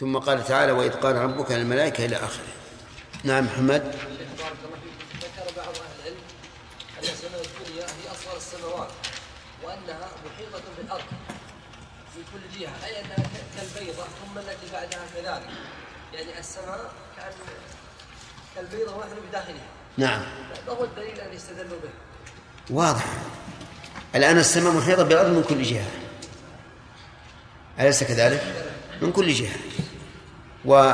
ثم قال تعالى وإذ قال ربك للملائكة إلى آخره نعم محمد. ذكر بعض أهل العلم أن السماء الدنيا هي أصغر السماوات وأنها محيطة بالأرض من كل جهة أي أنها كالبيضة ثم التي بعدها كذلك. يعني السماء كأن كالبيضة ونحن بداخلها. نعم. ما هو الدليل الذي استدلوا به؟ واضح. الآن السماء محيطة بالأرض من كل جهة. أليس كذلك؟ من كل جهة. و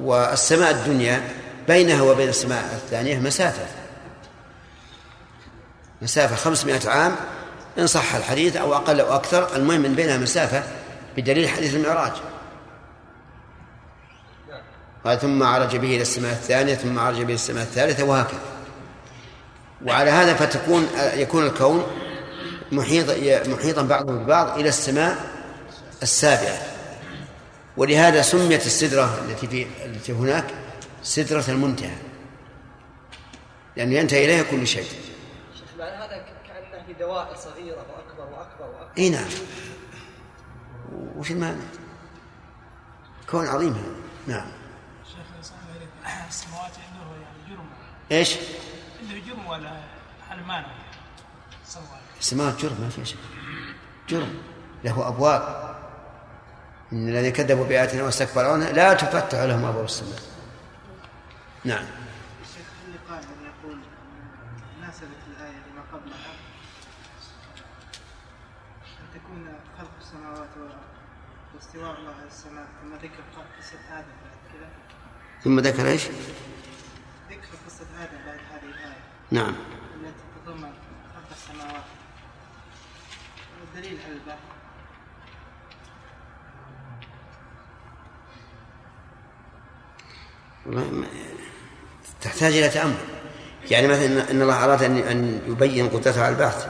والسماء الدنيا بينها وبين السماء الثانية مسافة. مسافة خمسمائة عام إن صح الحديث أو أقل أو أكثر المهم من بينها مسافة بدليل حديث المعراج. ثم عرج به إلى السماء الثانية ثم عرج به إلى السماء الثالثة وهكذا. وعلى هذا فتكون يكون الكون محيط محيطا بعضه ببعض إلى السماء السابعة. ولهذا سميت السدرة التي في التي هناك سدرة المنتهى لأن ينتهي إليها كل شيء. شيخ معنى هذا كأنه في دوائر صغيرة وأكبر وأكبر وأكبر. إي نعم. وش المعنى؟ كون عظيم هذا. نعم. شيخ السماوات عنده يعني جرم. إيش؟ عنده جرم ولا حرمان السماوات؟ السماوات جرم ما فيها شيء. جرم. له أبواب. إن الذين كذبوا بآياتنا واستكبروا عنها لا تفتح لهم أبواب السماء. نعم. الشيخ اللي قائل يقول ناسبت الآية لما قبلها أن تكون خلق السماوات واستواء الله على السماء ثم ذكر قصة آدم بعد كذا ثم ذكر إيش؟ ذكر قصة آدم بعد هذه الآية نعم. التي تتضمن خلق السماوات. والدليل على البحث والله ما- تحتاج إلى تأمل. يعني مثلا ان الله أراد ان أن يبين قدرته على البعث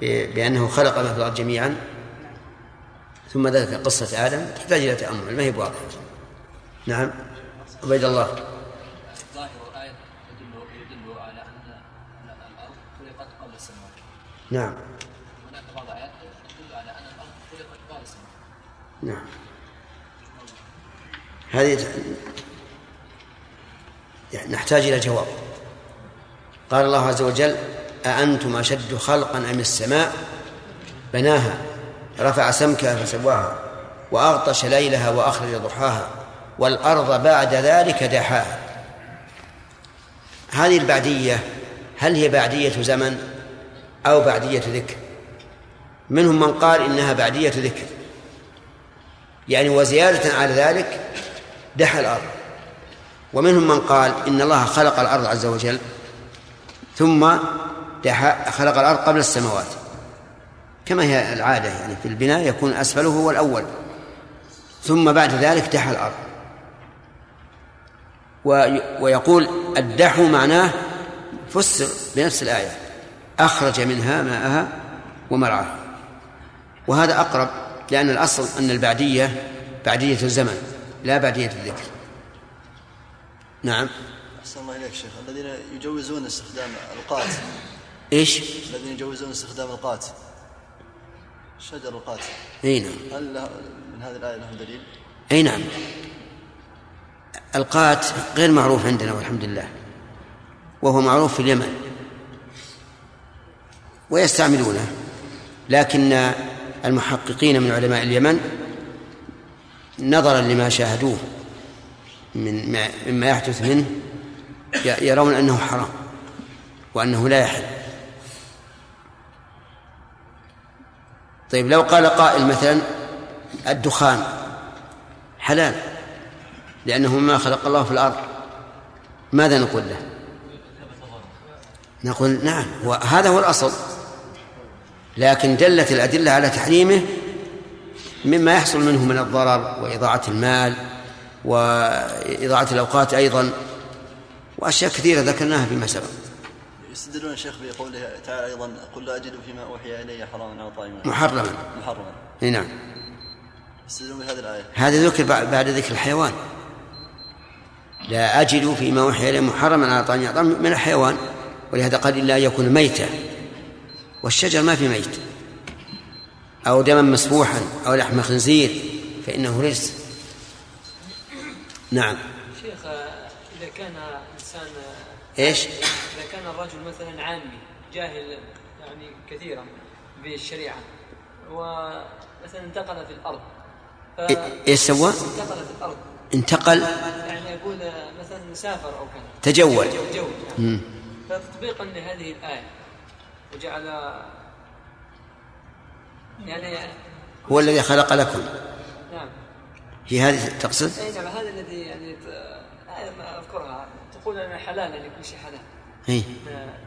ب- بأنه خلق ما في الأرض جميعا ثم ذكر قصة آدم تحتاج إلى تأمل ما هي بواضحه نعم. عبيد الله. ظاهر الآية يدل يدل على أن أن الأرض خلقت قبل السماوات. نعم. هناك بعض الآيات تدل على أن الأرض خلقت بعد السماوات. نعم. هذه يعني نحتاج إلى جواب. قال الله عز وجل أأنتم أشد خلقا أم السماء؟ بناها رفع سمكها فسواها وأغطش ليلها وأخرج ضحاها والأرض بعد ذلك دحاها. هذه البعدية هل هي بعدية زمن أو بعدية ذكر؟ منهم من قال إنها بعدية ذكر. يعني وزيادة على ذلك دحى الأرض. ومنهم من قال إن الله خلق الأرض عز وجل ثم خلق الأرض قبل السماوات. كما هي العادة يعني في البناء يكون أسفله هو الأول. ثم بعد ذلك دحى الأرض. وي- ويقول الدحو معناه فسر بنفس الآية أخرج منها ماءها ومرعاها. وهذا أقرب لأن الأصل أن البعدية بعدية الزمن لا بعدية الذكر. نعم. أحسن الله إليك شيخ. الذين يجوزون استخدام القات. إيش؟ الذين يجوزون استخدام القات. شجر القات. أي نعم. هل له من هذه الآية لهم دليل؟ أي نعم. القات غير معروف عندنا والحمد لله. وهو معروف في اليمن. ويستعملونه. لكن المحققين من علماء اليمن نظرا لما شاهدوه. من ما- مما يحدث منه يرون أنه حرام وأنه لا يحل. طيب لو قال قائل مثلا الدخان حلال لأنه ما خلق الله في الأرض ماذا نقول له؟ نقول نعم وهذا هو الأصل. لكن دلت الأدلة على تحريمه مما يحصل منه من الضرر وإضاعة المال وإضاعة الأوقات أيضا وأشياء كثيرة ذكرناها فيما سبق. يستدلون الشيخ بقوله تعالى أيضا قل لا أجد فيما أوحي إلي حراما أو طعيما محرما. محرما. نعم. يستدلون بهذه الآية. هذا ذكر بعد ذكر الحيوان. لا أجد فيما أوحي إلي محرما على طعام يطعم من الحيوان ولهذا قال إلا أن يكون ميتا. والشجر ما في ميت. أو دما مسفوحا أو لحم خنزير فإنه رجس نعم. شيخ إذا كان إنسان إيش؟ إذا كان الرجل مثلا عامي جاهل يعني كثيرا بالشريعة ومثلا انتقل في الأرض ف- إيه- إيش سوى؟ انتقل في الأرض. انتقل؟ يعني يقول آه، مثلا سافر أو كذا. تجول. جو مم. فتطبيقا لهذه الآية وجعل يعني هو الذي خلق لكم. هي هذه تقصد؟ إي نعم هذا الذي يعني أذكرها. تقول ان حلال ان يكون شيء حلال. إيه.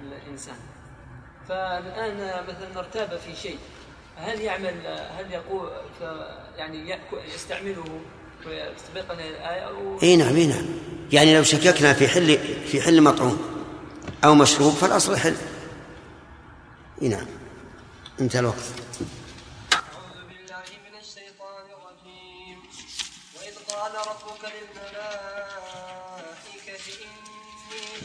للانسان فالآن مثلا ارتاب في شيء هل يعمل هل يقول يعني يأكل يستعمله تطبيقا للايه أو؟ إي نعم إي نعم. يعني لو شككنا في حل في حل مطعوم أو مشروب فالأصل حل. إي نعم. انتهى الوقت.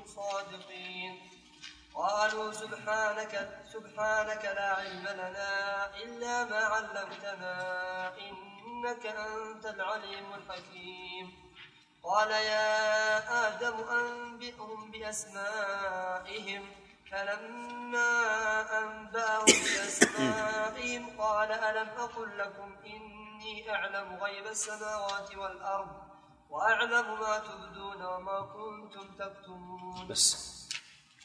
صادقين. قالوا سبحانك سبحانك لا علم لنا إلا ما علمتنا إنك أنت العليم الحكيم. قال يا آدم أنبئهم بأسمائهم. فلما أنبأهم بأسمائهم قال ألم أقل لكم إني أعلم غيب السماوات والأرض؟ وأعلم ما تبدون وما كنتم تكتمون. بس.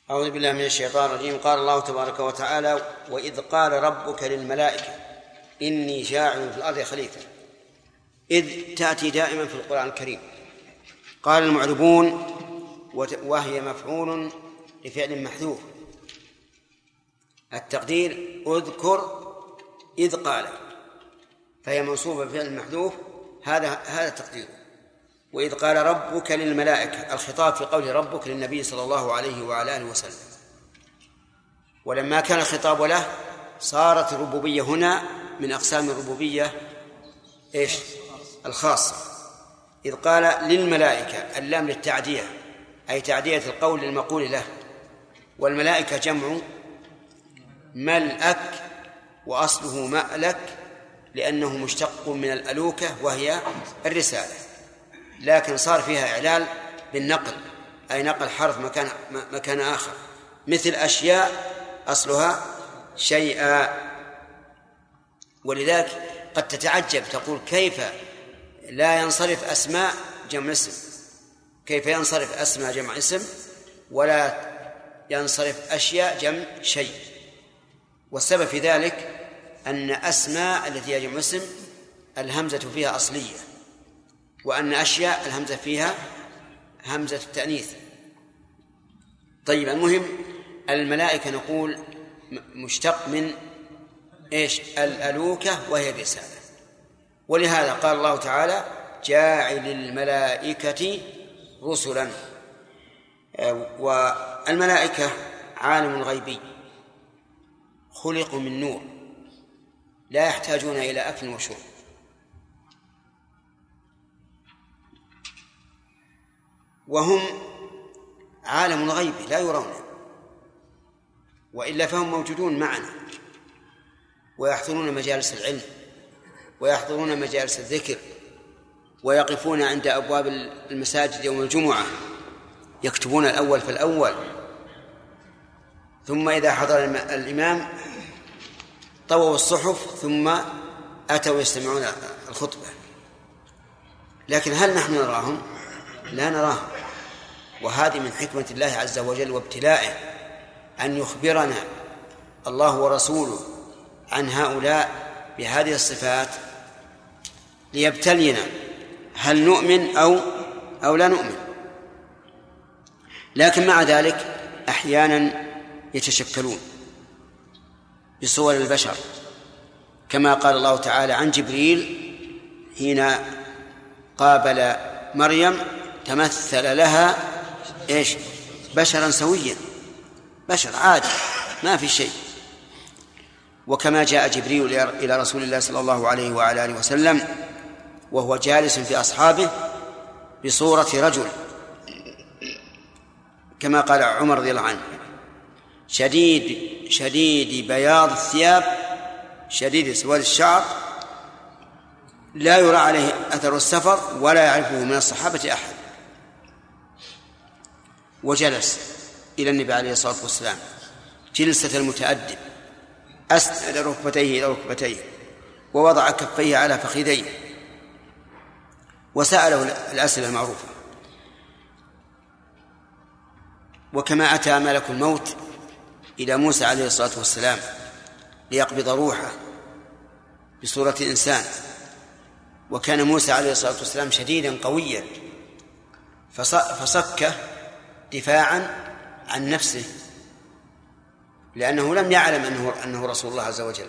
أعوذ بالله من الشيطان الرجيم. قال الله تبارك وتعالى وإذ قال ربك للملائكة إني جاعل في الأرض خليفة إذ تأتي دائما في القرآن الكريم. قال المعربون وهي مفعول لفعل محذوف التقدير أذكر إذ قال فهي منصوبة بفعل محذوف. هذا هذا تقديره وإذ قال ربك للملائكة الخطاب في قول ربك للنبي صلى الله عليه وعلى آله وسلم. ولما كان الخطاب له صارت الربوبية هنا من أقسام الربوبية إيش؟ الخاصة. إذ قال للملائكة اللام للتعدية أي تعدية القول للمقول له. والملائكة جمع ملأك وأصله مألك لأنه مشتق من الألوكة وهي الرسالة. لكن صار فيها إعلال بالنقل أي نقل حرف مكان مكان آخر. مثل أشياء أصلها شيئا. ولذلك قد تتعجب تقول كيف لا ينصرف أسماء جمع اسم؟ كيف ينصرف أسماء جمع اسم ولا ينصرف أشياء جمع شيء؟ والسبب في ذلك أن أسماء التي هي جمع اسم الهمزة فيها أصلية. وأن أشياء الهمزة فيها همزة التأنيث. طيب المهم الملائكة نقول مشتق من إيش؟ الألوكة وهي الرسالة. ولهذا قال الله تعالى جاعل الملائكة رسلا. والملائكة عالم غيبي خلقوا من نور لا يحتاجون إلى أكل وشرب. وهم عالم الغيب لا يرون وإلا فهم موجودون معنا ويحضرون مجالس العلم ويحضرون مجالس الذكر ويقفون عند أبواب المساجد يوم الجمعة يكتبون الأول فالأول ثم إذا حضر الإمام طووا الصحف ثم أتوا يستمعون الخطبة. لكن هل نحن نراهم؟ لا نراهم. وهذه من حكمة الله عز وجل وابتلائه أن يخبرنا الله ورسوله عن هؤلاء بهذه الصفات ليبتلينا هل نؤمن أو أو لا نؤمن. لكن مع ذلك أحيانا يتشكلون بصور البشر كما قال الله تعالى عن جبريل حين قابل مريم تمثل لها إيش؟ بشرا سويا. بشر عادي ما في شيء. وكما جاء جبريل إلى رسول الله صلى الله عليه وعلى آله وسلم وهو جالس في أصحابه بصورة رجل. كما قال عمر رضي الله عنه شديد شديد بياض الثياب شديد سواد الشعر لا يرى عليه أثر السفر ولا يعرفه من الصحابة أحد. وجلس إلى النبي عليه الصلاة والسلام جلسة المتأدب أسند ركبتيه إلى ركبتيه ووضع كفيه على فخذيه وسأله الأسئلة المعروفة. وكما أتى ملك الموت إلى موسى عليه الصلاة والسلام ليقبض روحه بصورة إنسان. وكان موسى عليه الصلاة والسلام شديدا قويا فصكه دفاعا عن نفسه لأنه لم يعلم أنه أنه رسول الله عز وجل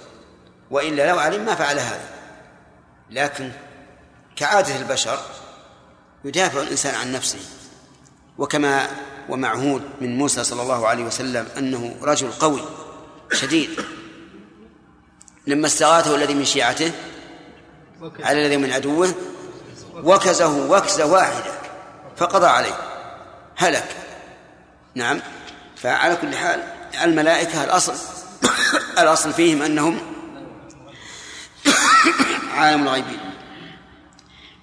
وإلا لو علم ما فعل هذا. لكن كعادة البشر يدافع الإنسان عن نفسه. وكما ومعهود من موسى صلى الله عليه وسلم أنه رجل قوي شديد. لما استغاثه الذي من شيعته على الذي من عدوه وكزه وكزة واحدة فقضى عليه هلك. نعم. فعلى كل حال الملائكة الأصل الأصل فيهم أنهم عالم الغيبين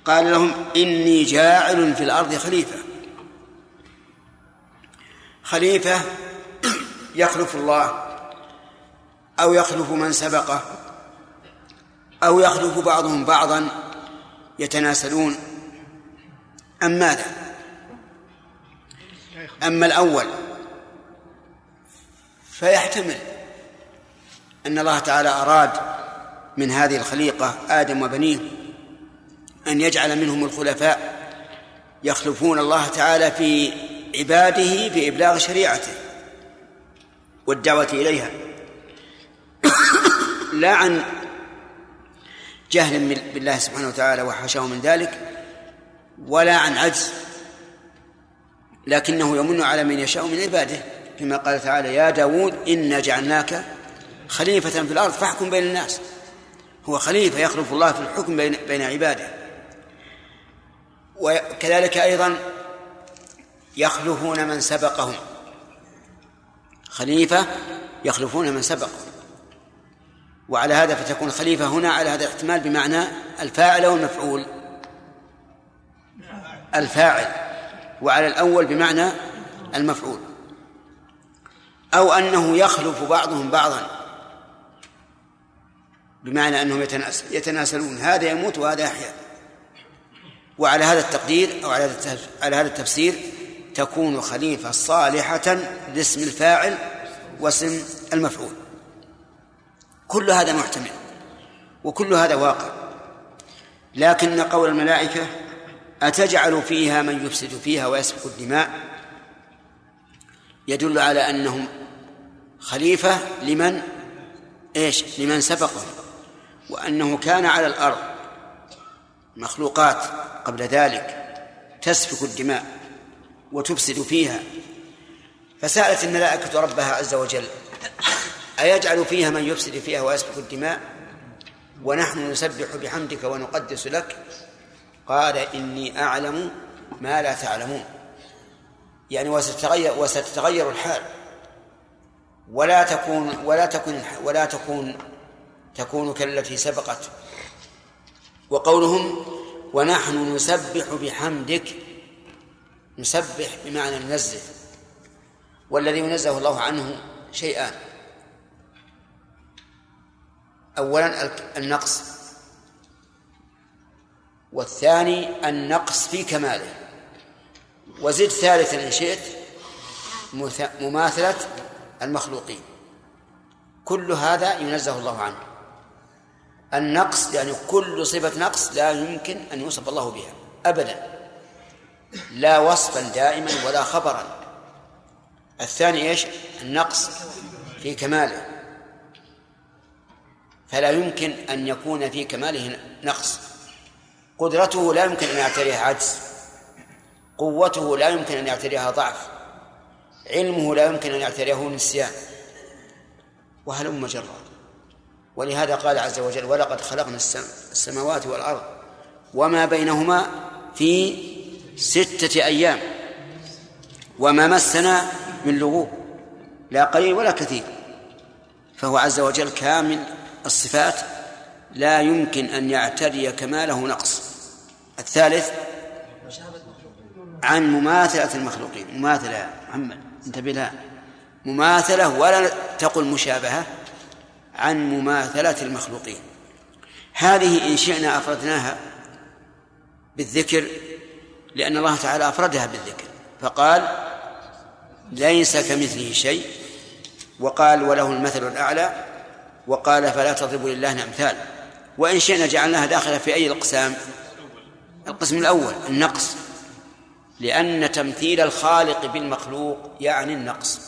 قال لهم إني جاعل في الأرض خليفة. خليفة يخلف الله أو يخلف من سبقه أو يخلف بعضهم بعضا يتناسلون. أم ماذا؟ أما الأول فيحتمل أن الله تعالى أراد من هذه الخليقة آدم وبنيه أن يجعل منهم الخلفاء يخلفون الله تعالى في عباده بإبلاغ شريعته والدعوة إليها. لا عن جهل بالله سبحانه وتعالى وحاشاه من ذلك ولا عن عجز لكنه يمن على من يشاء من عباده كما قال تعالى يا داود إنا جعلناك خليفة في الأرض فاحكم بين الناس. هو خليفة يخلف الله في الحكم بين, بين عباده. وكذلك أيضا يخلفون من سبقهم. خليفة يخلفون من سبقهم. وعلى هذا فتكون خليفة هنا على هذا الاحتمال بمعنى الفاعل أو المفعول الفاعل. وعلى الأول بمعنى المفعول. أو أنه يخلف بعضهم بعضا. بمعنى أنهم يتناسلون. هذا يموت وهذا يحيا. وعلى هذا التقدير أو على على هذا التفسير تكون خليفة صالحة لاسم الفاعل واسم المفعول. كل هذا محتمل وكل هذا واقع. لكن قول الملائكة أتجعل فيها من يفسد فيها ويسفك الدماء؟ يدل على أنهم خليفة لمن؟ إيش؟ لمن سبقهم وأنه كان على الأرض. مخلوقات قبل ذلك تسفك الدماء وتفسد فيها. فسألت الملائكة ربها عز وجل أيجعل فيها من يفسد فيها ويسفك الدماء؟ ونحن نسبح بحمدك ونقدس لك. قال إني أعلم ما لا تعلمون. يعني وستتغير وستتغير الحال. ولا تكون ولا تكون ولا تكون تكون كالتي سبقت. وقولهم ونحن نسبح بحمدك. نسبح بمعنى ننزه. والذي ينزه الله عنه شيئان. أولا النقص. والثاني النقص في كماله. وزد ثالثا إن شئت مماثلة المخلوقين. كل هذا ينزه الله عنه. النقص يعني كل صفة نقص لا يمكن أن يوصف الله بها أبدا. لا وصفا دائما ولا خبرا. الثاني إيش؟ النقص في كماله. فلا يمكن أن يكون في كماله نقص. قدرته لا يمكن أن يعتريه عجز. قوته لا يمكن أن يعتريها ضعف. علمه لا يمكن أن يعتريه نسيان. وهلم جرا ولهذا قال عز وجل ولقد خلقنا السماوات والأرض وما بينهما في ستة أيام وما مسنا من لغوب لا قليل ولا كثير. فهو عز وجل كامل الصفات لا يمكن أن يعتري كماله نقص. الثالث عن مماثلة المخلوقين. مماثلة يا محمد انتبه لها. مماثلة ولا تقل مشابهة عن مماثلة المخلوقين. هذه إن شئنا أفردناها بالذكر لأن الله تعالى أفردها بالذكر. فقال ليس كمثله شيء. وقال وله المثل الأعلى. وقال فلا تضربوا لله الأمثال. وإن شئنا جعلناها داخلة في أي الأقسام القسم الأول النقص. لأن تمثيل الخالق بالمخلوق يعني النقص.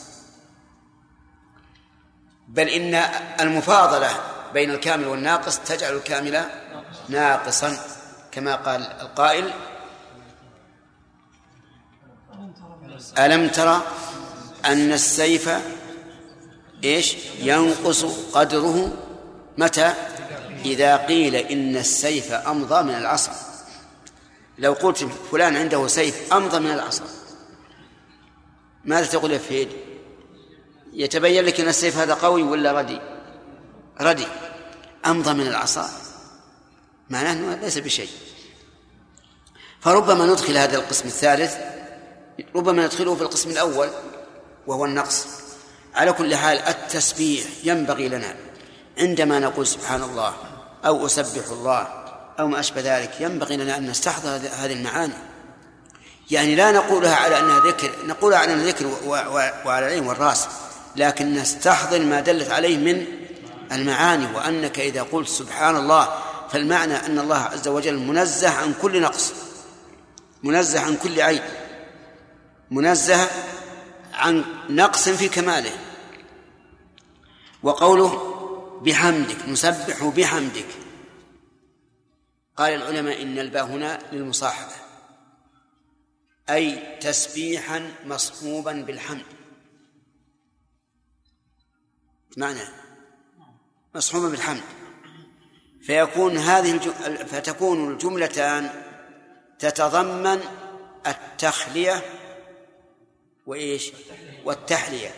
بل إن المفاضلة بين الكامل والناقص تجعل الكامل ناقصا كما قال القائل ألم ترى أن السيف إيش؟ ينقص قدره؟ متى؟ إذا قيل إن السيف أمضى من العصا لو قلت فلان عنده سيف أمضى من العصا ماذا تقول يا فهيد؟ يتبين لك أن السيف هذا قوي ولا ردي؟ ردي. أمضى من العصا معناه أنه ليس بشيء. فربما ندخل هذا القسم الثالث ربما ندخله في القسم الأول وهو النقص. على كل حال التسبيح ينبغي لنا. عندما نقول سبحان الله أو أسبح الله أو ما أشبه ذلك. ينبغي لنا أن نستحضر هذه المعاني. يعني لا نقولها على أنها ذكر نقولها على أنها ذكر وعلى العين والرأس لكن نستحضر ما دلت عليه من المعاني وأنك إذا قلت سبحان الله فالمعنى أن الله عز وجل منزه عن كل نقص منزه عن كل عيب منزه عن نقص في كماله. وقوله بحمدك نسبح بحمدك. قال العلماء إن الباء هنا للمصاحبة أي تسبيحا مصحوبا بالحمد. معنى؟ مصحوبا بالحمد. فيكون هذه فتكون الجملتان تتضمن التخلية وإيش؟ والتحلية.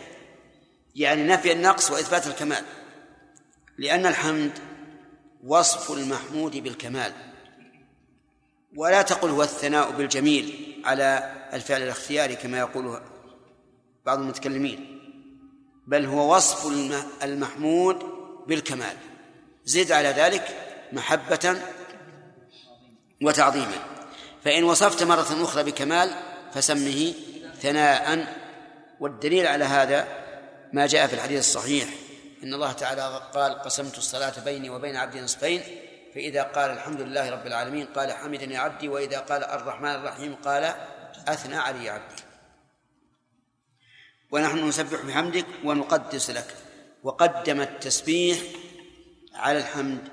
يعني نفي النقص وإثبات الكمال لأن الحمد وصف المحمود بالكمال. ولا تقل هو الثناء بالجميل على الفعل الاختياري كما يقول بعض المتكلمين بل هو وصف المحمود بالكمال. زد على ذلك محبة وتعظيما. فإن وصفت مرة أخرى بكمال فسمه ثناء. والدليل على هذا ما جاء في الحديث الصحيح إن الله تعالى قال قسمت الصلاة بيني وبين عبدي نصفين فإذا قال الحمد لله رب العالمين قال حمدني عبدي وإذا قال الرحمن الرحيم قال أثنى علي عبدي. ونحن نسبح بحمدك ونقدس لك. وقدم التسبيح على الحمد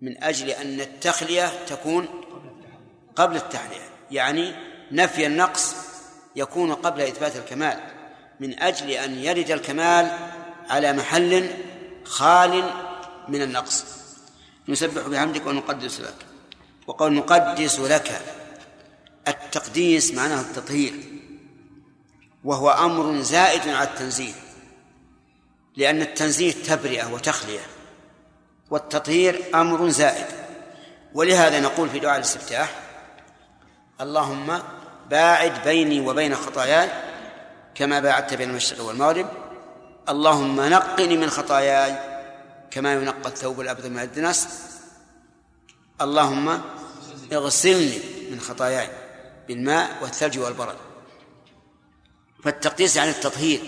من أجل أن التخلية تكون قبل التحلية. يعني نفي النقص يكون قبل إثبات الكمال. من أجل أن يرد الكمال على محل خال من النقص. نسبح بحمدك ونقدس لك. وقول نقدس لك. التقديس معناه التطهير. وهو أمر زائد على التنزيه. لأن التنزيه تبرئة وتخلية. والتطهير أمر زائد. ولهذا نقول في دعاء الاستفتاح اللهم باعد بيني وبين خطاياي كما باعدت بين المشرق والمغرب. اللهم نقني من خطاياي كما ينقى الثوب الأبيض من الدنس اللهم اغسلني من خطاياي بالماء والثلج والبرد. فالتقديس يعني التطهير.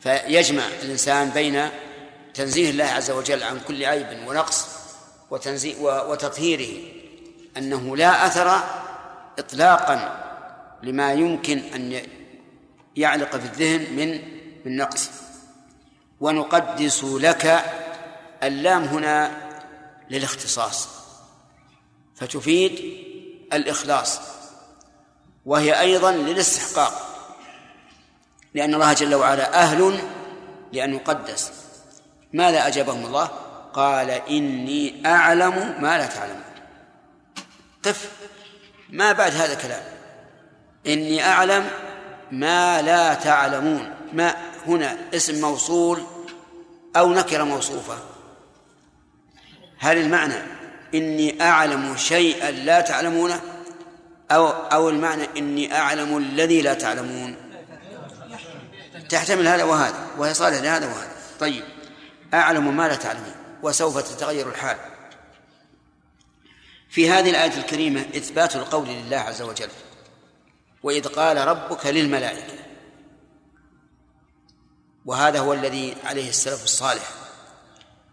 فيجمع الإنسان بين تنزيه الله عز وجل عن كل عيب ونقص وتنزيه وتطهيره. أنه لا أثر إطلاقا لما يمكن أن يعلق في الذهن من من نقص. ونقدس لك اللام هنا للاختصاص فتفيد الإخلاص وهي أيضا للاستحقاق لأن الله جل وعلا أهل لأن يقدس. ماذا أجابهم الله؟ قال إني أعلم ما لا تعلمون. قف ما بعد هذا الكلام؟ إني أعلم ما لا تعلمون. ما هنا اسم موصول أو نكرة موصوفة. هل المعنى إني أعلم شيئا لا تعلمونه؟ أو أو المعنى إني أعلم الذي لا تعلمون؟ تحتمل هذا وهذا وهي صالح لهذا وهذا. طيب أعلم ما لا تعلمون وسوف تتغير الحال. في هذه الآية الكريمة إثبات القول لله عز وجل وإذ قال ربك للملائكة وهذا هو الذي عليه السلف الصالح.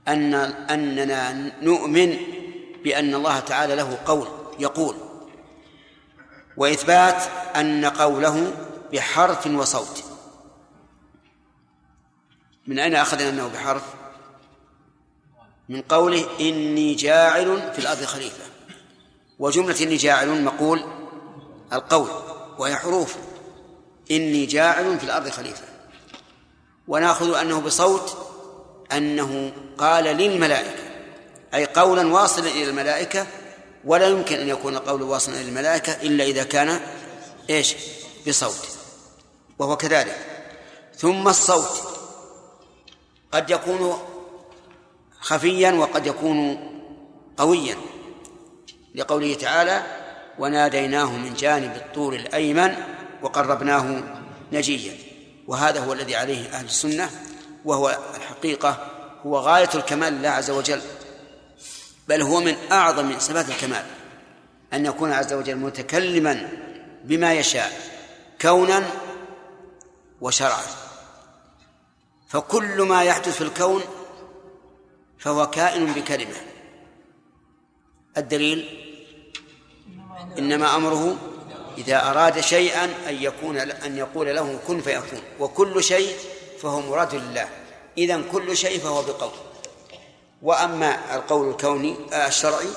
أن أننا نؤمن بأن الله تعالى له قول يقول. وإثبات أن قوله بحرف وصوت. من أين أخذنا أنه بحرف؟ من قوله إني جاعل في الأرض خليفة. وجملة إني جاعل مقول القول وهي حروف. إني جاعل في الأرض خليفة. ونأخذ أنه بصوت أنه قال للملائكة أي قولا واصلا إلى الملائكة ولا يمكن أن يكون قول واصلا إلى الملائكة إلا إذا كان إيش؟ بصوت وهو كذلك. ثم الصوت قد يكون خفيا وقد يكون قويا لقوله تعالى وناديناه من جانب الطور الأيمن وقربناه نجيا. وهذا هو الذي عليه أهل السنة وهو الحقيقة هو غاية الكمال لله عز وجل بل هو من أعظم صفات الكمال أن يكون عز وجل متكلما بما يشاء كونا وشرعا. فكل ما يحدث في الكون فهو كائن بكلمة. الدليل؟ إنما أمره إذا أراد شيئا أن يكون أن يقول له كن فيكون وكل شيء فهو مراد لله. إذا كل شيء فهو بقول. وأما القول الكوني آه، الشرعي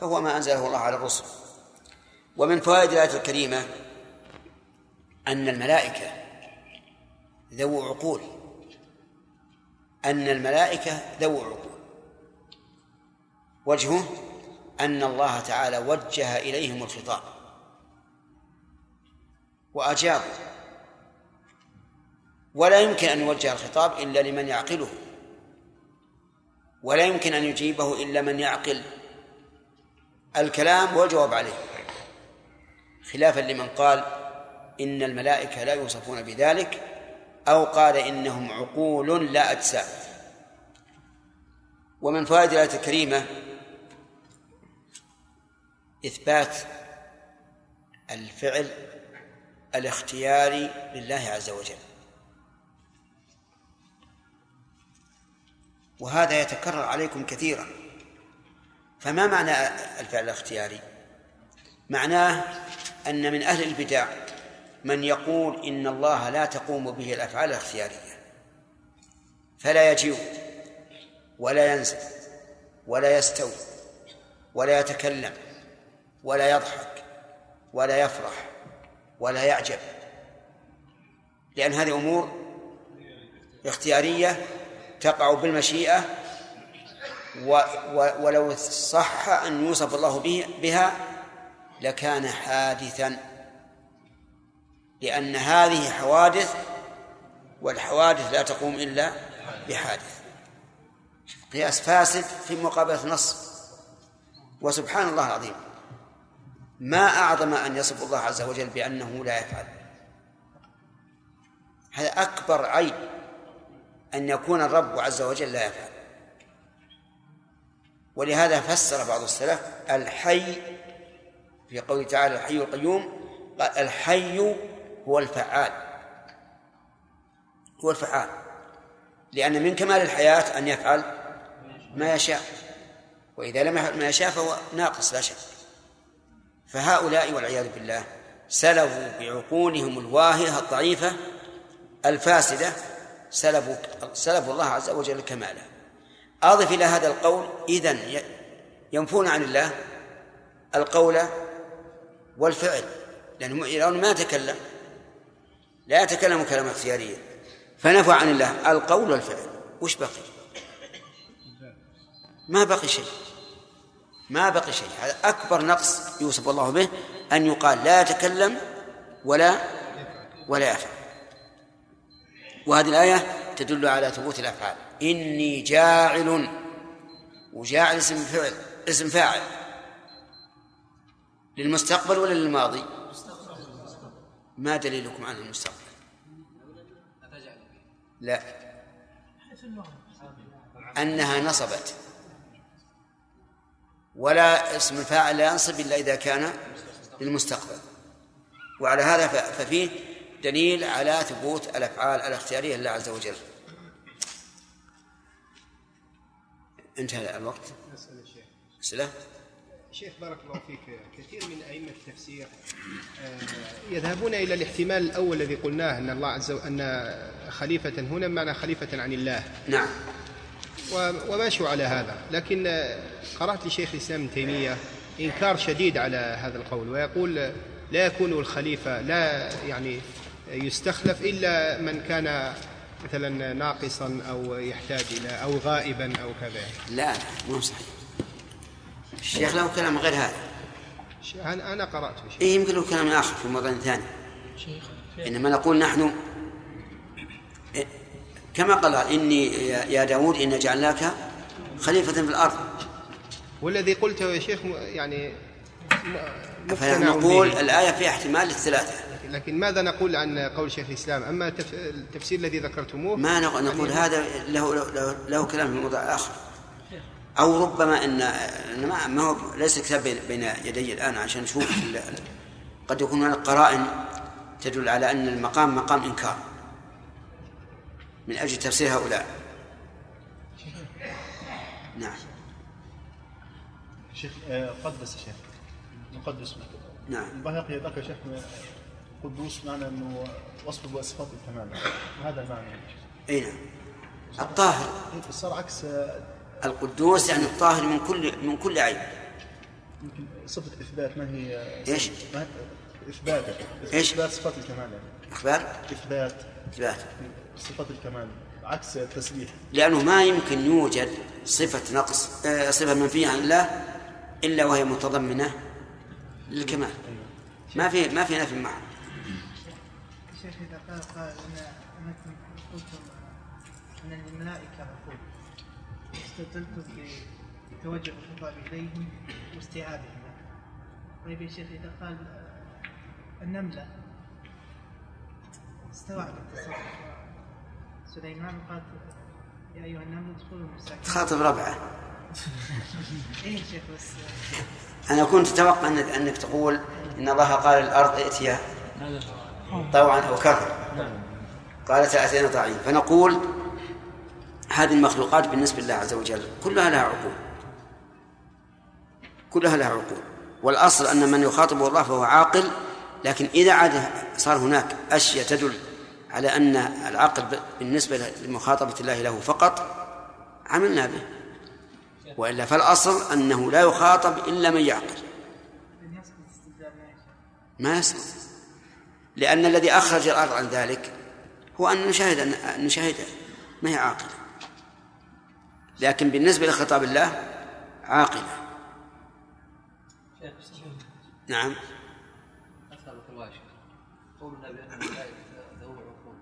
فهو ما أنزله الله على الرسل. ومن فوائد الآية الكريمة أن الملائكة ذو عقول. أن الملائكة ذو عقول. وجهه أن الله تعالى وجه إليهم الخطاب. وأجابوا. ولا يمكن أن يوجه الخطاب إلا لمن يعقله ولا يمكن أن يجيبه إلا من يعقل. الكلام والجواب عليه. خلافا لمن قال إن الملائكة لا يوصفون بذلك أو قال إنهم عقول لا أجسام ومن فوائد الآية الكريمة إثبات الفعل الاختياري لله عز وجل. وهذا يتكرر عليكم كثيرا. فما معنى الفعل الاختياري؟ معناه أن من أهل البدع من يقول إن الله لا تقوم به الأفعال الاختيارية. فلا يجيء ولا ينزل ولا يستوي ولا يتكلم ولا يضحك ولا يفرح ولا يعجب. لأن هذه أمور اختيارية تقع بالمشيئة و و ولو صح أن يوصف الله به بها لكان حادثا. لأن هذه حوادث والحوادث لا تقوم إلا بحادث. قياس فاسد في مقابلة نص وسبحان الله العظيم ما أعظم أن يصف الله عز وجل بأنه لا يفعل. هذا أكبر عيب. أن يكون الرب عز وجل لا يفعل. ولهذا فسر بعض السلف الحي في قوله تعالى الحي القيوم قال الحي هو الفعال. هو الفعال. لأن من كمال الحياة أن يفعل ما يشاء. وإذا لم يفعل ما يشاء فهو ناقص لا شك. فهؤلاء والعياذ بالله سلبوا بعقولهم الواهية الضعيفة الفاسدة سلبوا سلبوا الله عز وجل كماله. أضف إلى هذا القول إذن ينفون عن الله القول والفعل. لأنه لأنه ما يتكلم لا يتكلم كلاما اختياريا فنفى عن الله القول والفعل. وش بقي؟ ما بقي شيء. ما بقي شيء. هذا أكبر نقص يوصف الله به أن يقال لا يتكلم ولا ولا يفعل. وهذه الآية تدل على ثبوت الأفعال. إني جاعل وجاعل اسم فعل اسم فاعل. للمستقبل ولا للماضي؟ ما دليلكم عن المستقبل؟ لا. أنها نصبت. ولا اسم الفاعل لا ينصب إلا إذا كان للمستقبل. وعلى هذا ففيه دليل على ثبوت الأفعال الاختيارية لله عز وجل. انتهى الوقت. الشيخ. أسئلة؟ شيخ بارك الله فيك. كثير من أئمة التفسير آه، يذهبون إلى الاحتمال الأول الذي قلناه أن الله عز وجل أن خليفة هنا بمعنى خليفة عن الله. نعم. وماشوا على هذا. لكن آه، قرأت لشيخ الإسلام ابن تيمية إنكار شديد على هذا القول ويقول لا يكون الخليفة لا يعني يستخلف إلا من كان مثلا ناقصا أو يحتاج إلى أو غائبا أو كذا. لا لا مو صحيح. الشيخ له كلام غير هذا. ش- أنا أنا قرأت شيء إيه يمكن له كلام آخر في موضوع ثاني. إنما نقول نحن إيه، كما قال إني يا داود إن جعلناك خليفة في الأرض. والذي قلته يا شيخ يعني فنقول. الآية فيها احتمال للثلاثة؟ لكن ماذا نقول عن قول شيخ الإسلام؟ أما التف- التفسير الذي ذكرتموه ما نق- نقول هذا له, له, له كلام في موضوع آخر. أو ربما أن ما ما هو ليس الكتاب بين, يدي الآن عشان نشوف قد يكون هناك قرائن تدل على أن المقام مقام إنكار. من أجل تفسير هؤلاء. نعم. شيخ آه، قدس يا شيخ. مقدس. نعم. البيهقي ذكر شيخ. قدوس معنى إنه وصف بصفات الكمال هذا المعنى. أي نعم. الطاهر. صار عكس القدوس يعني الطاهر من كل من كل عيب يمكن صفة إثبات ما هي إيش؟ ما هي- إثبات. إيش؟ إثبات صفات الكمال يعني. أخبار؟ إثبات. إثبات. صفات الكمال. عكس التسبيح. لأنه ما يمكن يوجد صفة نقص آه، صفة منفية عن الله إلا وهي متضمنة للكمال. ما في ما في نفي إذا قال قلتم أن الملائكة عقول استدلتم بتوجه الخطاب إليهم واستيعابهم طيب يا شيخ إذا قال النملة استوعبت التصرف سليمان قال يا أيها النمل ادخلوا مساكن تخاطب ربعة. إيه يا شيخ بس أنا كنت أتوقع أنك, أنك تقول إن الله قال الأرض ائتيا. طوعا أو كرها قالت أتينا طاعين فنقول هذه المخلوقات بالنسبة لله عز وجل كلها لها عقول. كلها لها عقول. والأصل أن من يخاطب الله فهو عاقل لكن إذا عاد صار هناك أشياء تدل على أن العقل بالنسبة لمخاطبة الله له فقط عملنا به. وإلا فالأصل أنه لا يخاطب إلا من يعقل. ما يسقط لأن الذي أخرج الأرض عن ذلك هو أن نشاهد أن نشاهدها ما هي عاقلة؟ لكن بالنسبة لخطاب الله عاقلة. نعم. أسألك الله شيخ. قولنا بأن الملائكة ذوي عقول.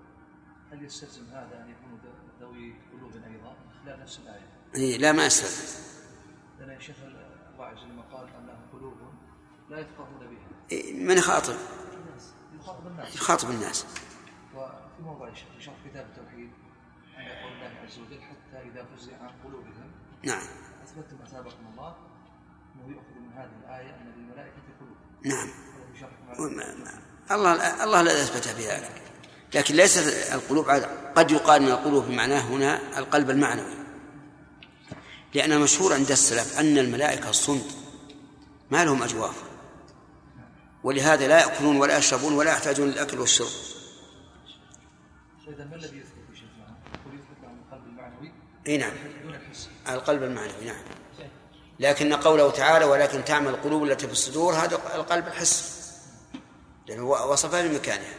هل يستلزم هذا أن يكونوا ذوي قلوب أيضا؟ لا نفس الآية. إيه، لا ما يستلزم لأن يا شيخ الله عز وجل قال أن لهم قلوب لا يفقهون بها. إيه، من يخاطب؟ يخاطب الناس. يخاطب الناس. وفي موضع شرح كتاب التوحيد أن يقول الله عز وجل حتى إذا فزع عن قلوبهم. نعم. أثبتتم أثابكم الله أنه يؤخذ من هذه الآية أن للملائكة قلوب. نعم. الله الله لا يثبت بذلك لكن ليست القلوب قد يقال إن القلوب بمعناه هنا القلب المعنوي. لأن مشهور عند السلف أن الملائكة صمت. ما لهم أجواف. ولهذا لا يأكلون ولا يشربون ولا يحتاجون للأكل والشرب. ما الذي المعنوي؟ إي نعم. القلب المعنوي نعم. لكن قوله تعالى ولكن تعمل القلوب التي في الصدور هذا القلب الحس. لأنه وصفها بمكانها.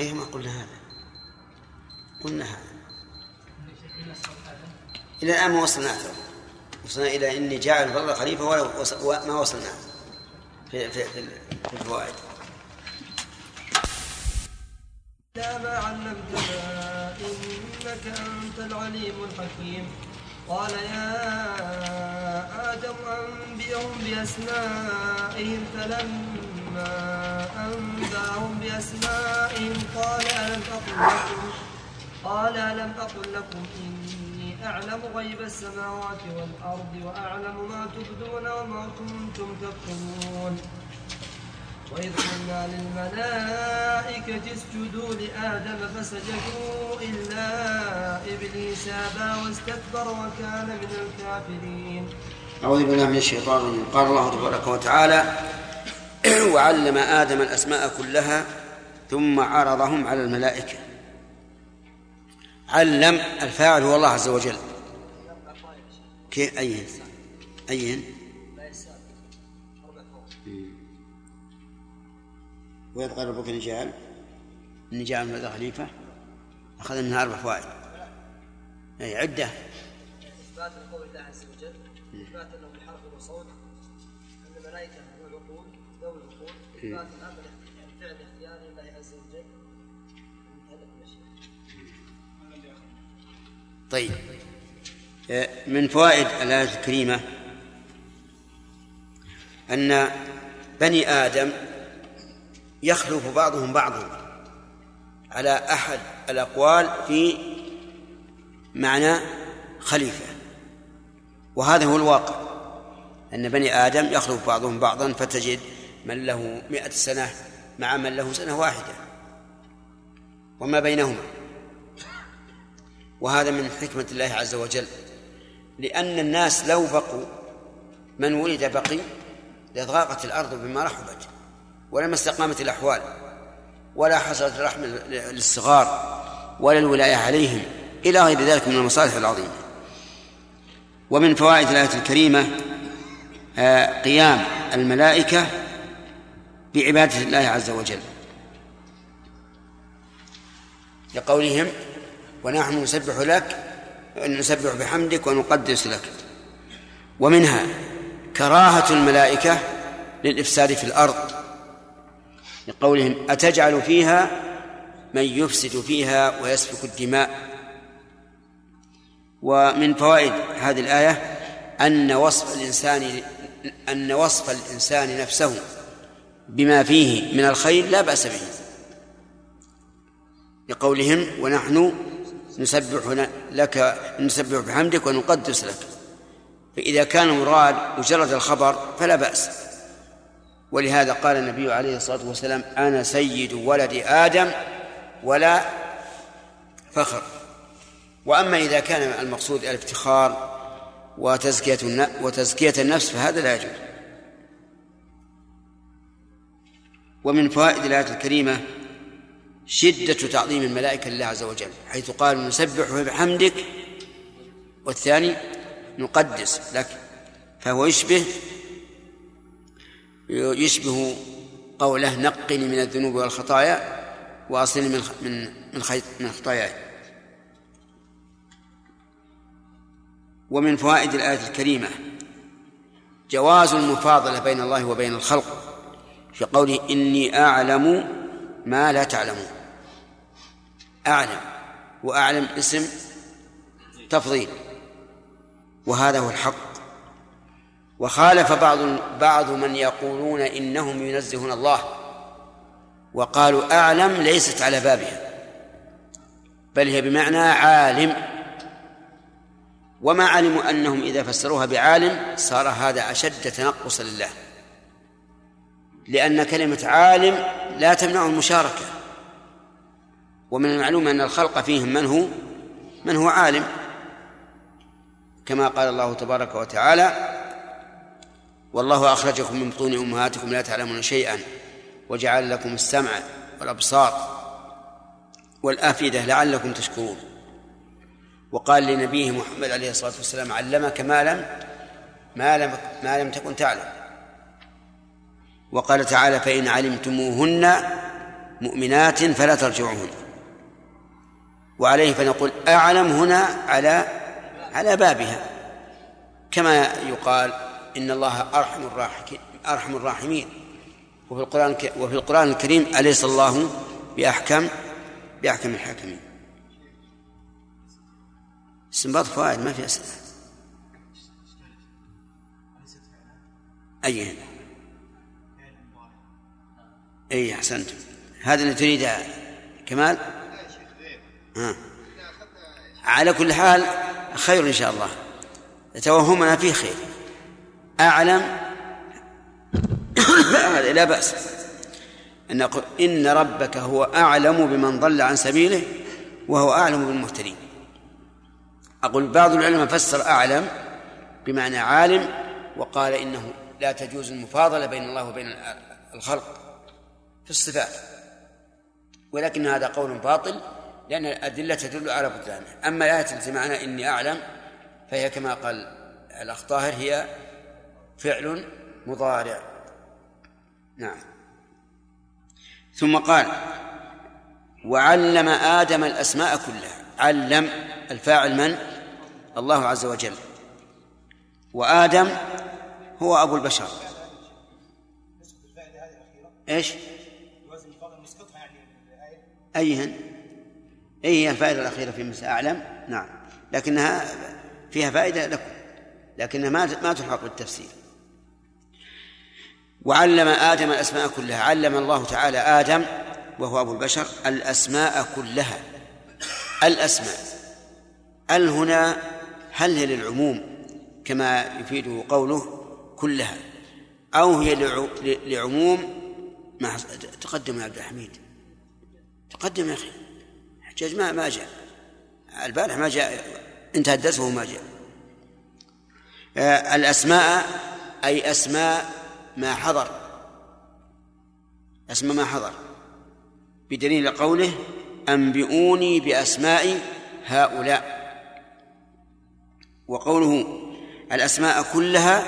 أي ما قلنا هذا. قلنا هذا ان شيخ في ناس يخطر الادم إلى الآن ما وصلنا له وصلنا إلى إني جاعل الأرض خليفة ولا وما وصلنا. في في في الفوائد. إلا ما علمتنا إنك أنت العليم الحكيم. قال يا آدم أنبئهم بأسمائهم فلما أنبأهم بأسمائهم قال ألم أقل لكم قال ألم أقل لكم إني أعلم غيب السماوات والأرض وأعلم ما تبدون وما كنتم تكتمون. وإذ قلنا للملائكة اسجدوا لآدم فسجدوا إلا إبليس أبى واستكبر وكان من الكافرين. أعوذ بالله من الشيطان الرجيم. قال الله تبارك وتعالى وعلم آدم الأسماء كلها ثم عرضهم على الملائكة. علم الفاعل هو الله عز وجل. كيف أين؟ أين؟ وإذ قال ربك جاعل من الأرض خليفة. أخذ منها أربع فوائد. أي عدة. إثبات لقول الله عز وجل. إثبات أنه بحرف وصوت. أن الملائكة هم العقول ذوي العقول إثبات طيب. آه، من فوائد الآية الكريمة أن بني آدم يخلف بعضهم بعضا على أحد الأقوال في معنى خليفة. وهذا هو الواقع أن بني آدم يخلف بعضهم بعضا فتجد من له مئة سنة مع من له سنة واحدة وما بينهما. وهذا من حكمة الله عز وجل. لأن الناس لو بقوا من ولد بقي لضاقت الأرض بما رحبت ولما استقامت الأحوال ولا حصلت الرحمة للصغار ولا الولاية عليهم إلى غير ذلك من المصالح العظيمة. ومن فوائد الآية الكريمة آه، قيام الملائكة بعبادة الله عز وجل. لقولهم ونحن نسبح لك نسبح بحمدك ونقدس لك. ومنها كراهة الملائكة للإفساد في الأرض لقولهم أتجعل فيها من يفسد فيها ويسفك الدماء؟ ومن فوائد هذه الآية أن وصف الإنسان أن وصف الإنسان نفسه بما فيه من الخير لا بأس به. لقولهم ونحن نسبح لك نسبح بحمدك ونقدس لك. فإذا كان مراد مجرد الخبر فلا بأس. ولهذا قال النبي عليه الصلاة والسلام أنا سيد ولد آدم ولا فخر. وأما إذا كان المقصود الافتخار وتزكية وتزكية النفس فهذا لا يجوز. ومن فوائد الآية الكريمة شدة تعظيم الملائكة لله عز وجل حيث قال نسبح بحمدك. والثاني نقدس لك. فهو يشبه يشبه قوله نقني من الذنوب والخطايا وأصلني من من من من خطاياي. ومن فوائد الآية الكريمة جواز المفاضلة بين الله وبين الخلق في قوله إني أعلم ما لا تعلمون. أعلم وأعلم اسم تفضيل. وهذا هو الحق. وخالف بعض بعض من يقولون إنهم ينزهون الله. وقالوا أعلم ليست على بابها بل هي بمعنى عالم. وما علموا أنهم إذا فسروها بعالم صار هذا أشد تنقصا لله. لأن كلمة عالم لا تمنع المشاركة. ومن المعلوم أن الخلق فيهم من هو من هو عالم. كما قال الله تبارك وتعالى والله أخرجكم من بطون أمهاتكم لا تعلمون شيئا وجعل لكم السمع والأبصار والأفئدة لعلكم تشكرون. وقال لنبيه محمد عليه الصلاة والسلام علمك ما لم ما لم ما لم تكن تعلم. وقال تعالى فإن علمتموهن مؤمنات فلا ترجعوهن. وعليه فنقول أعلم هنا على على بابها. كما يقال إن الله أرحم الراحمين أرحم الراحمين. وفي القرآن وفي القرآن الكريم أليس الله بأحكم بأحكم الحاكمين. استنباط فوائد ما في أسئلة. أي أي أحسنت هذا اللي تريد كمال؟ ها. على كل حال خير إن شاء الله. توهمنا فيه خير. أعلم؟ لا بأس. أن نقول إن ربك هو أعلم بمن ضل عن سبيله وهو أعلم بالمهتدين. أقول بعض العلماء فسر أعلم بمعنى عالم وقال إنه لا تجوز المفاضلة بين الله وبين الخلق في الصفات. ولكن هذا قول باطل لأن الأدلة تدل على بطلانه أما الآية التي معنى إني أعلم فهي كما قال الأخ طاهر هي فعل مضارع. نعم. ثم قال وعلم آدم الأسماء كلها. علم الفاعل من؟ الله عز وجل. وآدم هو أبو البشر. إيش؟ أيهن؟ أي هي الفائدة الأخيرة في مساء أعلم؟ نعم. لكنها فيها فائدة لكم لكنها ما ما تلحق بالتفسير وعلم آدم الأسماء كلها علم الله تعالى آدم وهو أبو البشر الأسماء كلها. الأسماء. ال هنا هل هي للعموم كما يفيده قوله كلها أو هي لعموم ما تقدم يا عبد الحميد؟ تقدم يا أخي. حجاج ما ما جاء. البارح ما جاء انتهى الدرس وهو ما جاء. آه، الأسماء أي أسماء ما حضر. أسماء ما حضر. بدليل قوله أنبئوني بأسماء هؤلاء. وقوله الأسماء كلها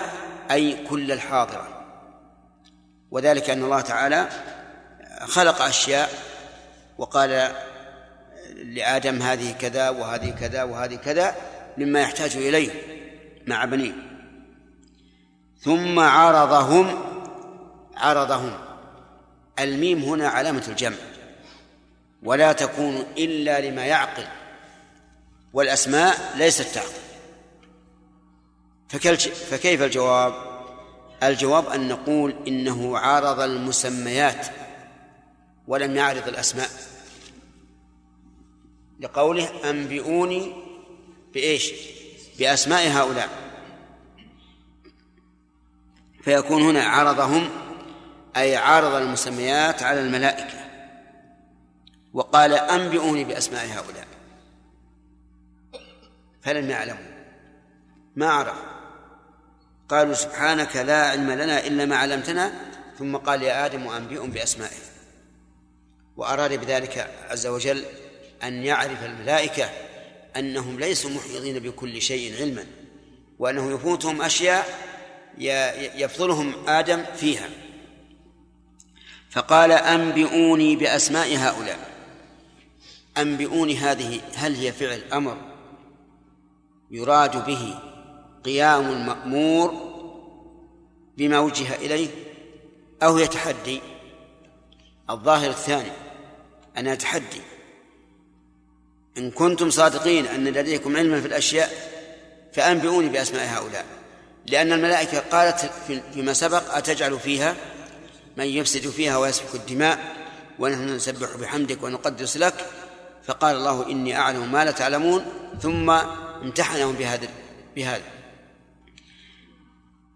أي كل الحاضرة. وذلك أن الله تعالى خلق أشياء وقال لآدم هذه كذا وهذه كذا وهذه كذا مما يحتاج إليه مع بنيه. ثم عرضهم عرضهم. الميم هنا علامة الجمع. ولا تكون إلا لما يعقل. والأسماء ليست تعقل. فكيف الجواب؟ الجواب أن نقول إنه عارض المسميات ولم يعرض الأسماء. لقوله أنبئوني بإيش؟ بأسماء هؤلاء. فيكون هنا عرضهم أي عارض المسميات على الملائكة. وقال أنبئوني بأسماء هؤلاء. فلم يعلموا. ما عرفوا. قالوا سبحانك لا علم لنا إلا ما علمتنا. ثم قال يا آدم أنبئهم بأسمائهم. وأراد بذلك عز وجل أن يعرف الملائكة أنهم ليسوا محيطين بكل شيء علما وأنه يفوتهم أشياء يفضلهم آدم فيها. فقال أنبئوني بأسماء هؤلاء. أنبئوني هذه هل هي فعل أمر يراد به قيام المأمور بما وجه إليه أو يتحدي الظاهر الثاني أنا أتحدي. إن كنتم صادقين أن لديكم علما في الأشياء فأنبئوني بأسماء هؤلاء. لأن الملائكة قالت فيما سبق أتجعل فيها من يفسد فيها ويسفك الدماء ونحن نسبح بحمدك ونقدس لك. فقال الله إني أعلم ما لا تعلمون. ثم امتحنهم بهذا بهذا.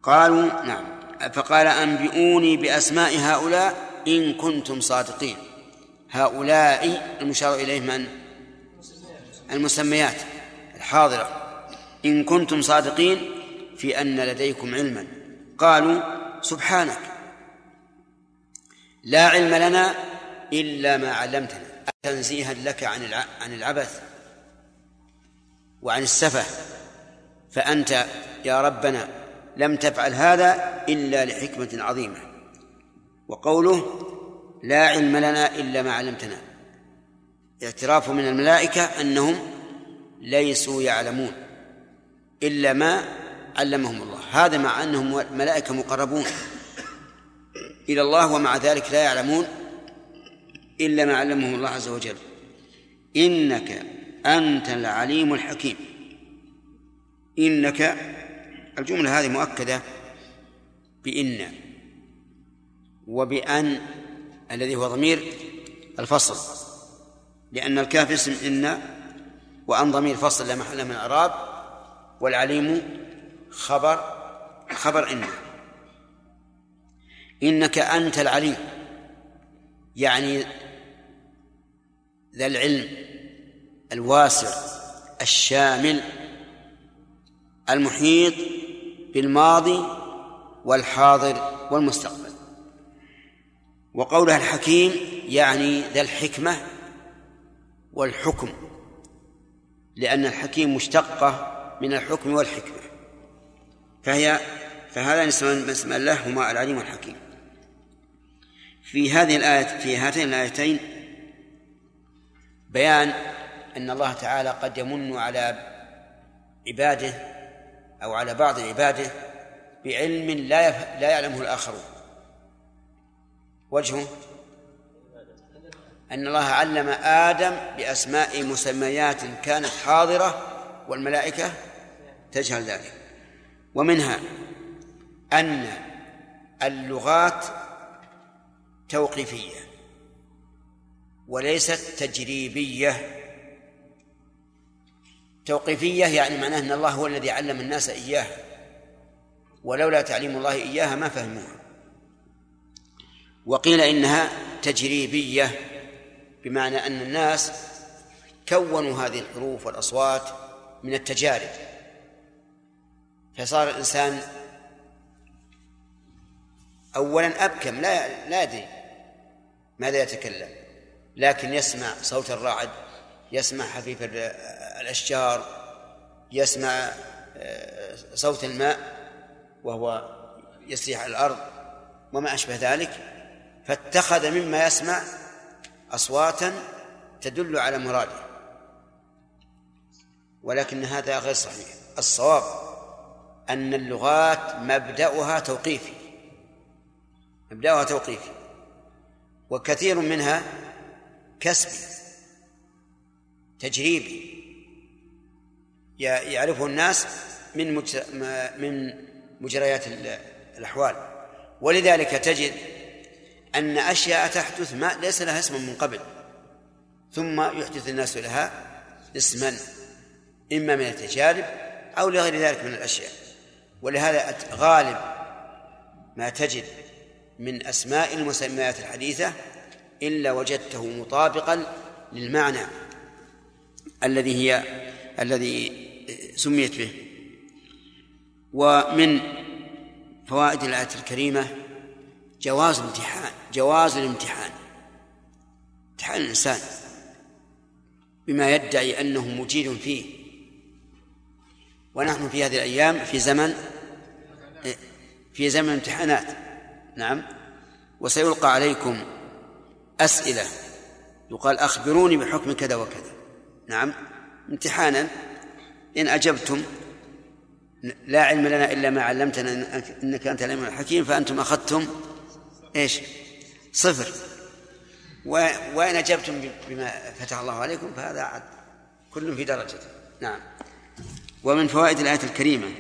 قالوا نعم. فقال أنبئوني بأسماء هؤلاء إن كنتم صادقين. هؤلاء المشار إليه من المسميات. الحاضرة إن كنتم صادقين في أن لديكم علما. قالوا سبحانك. لا علم لنا إلا ما علمتنا. تنزيها لك عن عن العبث وعن السفه. فأنت يا ربنا لم تفعل هذا إلا لحكمة عظيمة. وقوله لا علم لنا إلا ما علمتنا. اعتراف من الملائكة أنهم ليسوا يعلمون إلا ما علمهم الله. هذا مع أنهم ملائكة مقربون إلى الله ومع ذلك لا يعلمون إلا ما علمهم الله عز وجل. إنك أنت العليم الحكيم. إنك الجملة هذه مؤكدة بإن وبأن الذي هو ضمير الفصل. لأن الكاف اسم إن وأن ضمير فصل لا محل من الإعراب والعليم خبر خبر إن. إنك أنت العليم يعني ذا العلم الواسع الشامل المحيط بالماضي والحاضر والمستقبل. وقولها الحكيم يعني ذا الحكمة والحكم لأن الحكيم مشتقة من الحكم والحكمة. فهي فهذا اسم الله هما العليم والحكيم. في هذه الآية في هاتين الآيتين بيان أن الله تعالى قد يمن على عباده أو على بعض عباده بعلم لا لا يعلمه الآخرون. وجهه أن الله علم آدم بأسماء مسميات كانت حاضرة والملائكة تجهل ذلك. ومنها أن اللغات توقيفية وليست تجريبية. توقيفية يعني معناه أن الله هو الذي علم الناس إياه ولولا تعليم الله إياها ما فهموها. وقيل إنها تجريبية. بمعنى أن الناس كونوا هذه الحروف والأصوات من التجارب. فصار الإنسان أولا أبكم لا لا يدري ماذا يتكلم لكن يسمع صوت الرعد يسمع حفيف الأشجار يسمع آه، صوت الماء وهو يسري على الأرض وما أشبه ذلك فاتخذ مما يسمع أصواتا تدل على مراده ولكن هذا غير صحيح. الصواب أن اللغات مبدأها توقيفي مبدأها توقيفي وكثير منها كسبي تجريبي. يعرفه الناس من من مجريات الأحوال. ولذلك تجد أن أشياء تحدث ما ليس لها اسم من قبل ثم يحدث الناس لها اسما إما من التجارب أو لغير ذلك من الأشياء. ولهذا غالب ما تجد من أسماء المسميات الحديثة إلا وجدته مطابقا للمعنى الذي هي الذي سميت به. ومن فوائد الآية الكريمة جواز الامتحان جواز الامتحان. امتحان الإنسان. بما يدعي أنه مجيد فيه. ونحن في هذه الأيام في زمن في زمن امتحانات نعم. وسيلقى عليكم أسئلة. يقال أخبروني بحكم كذا وكذا. نعم. امتحانا إن أجبتم لا علم لنا إلا ما علمتنا إنك أنت العليم الحكيم فأنتم أخذتم إيش؟ صفر. وإن أجبتم بما فتح الله عليكم فهذا عد كل في درجته نعم. ومن فوائد الآية الكريمة.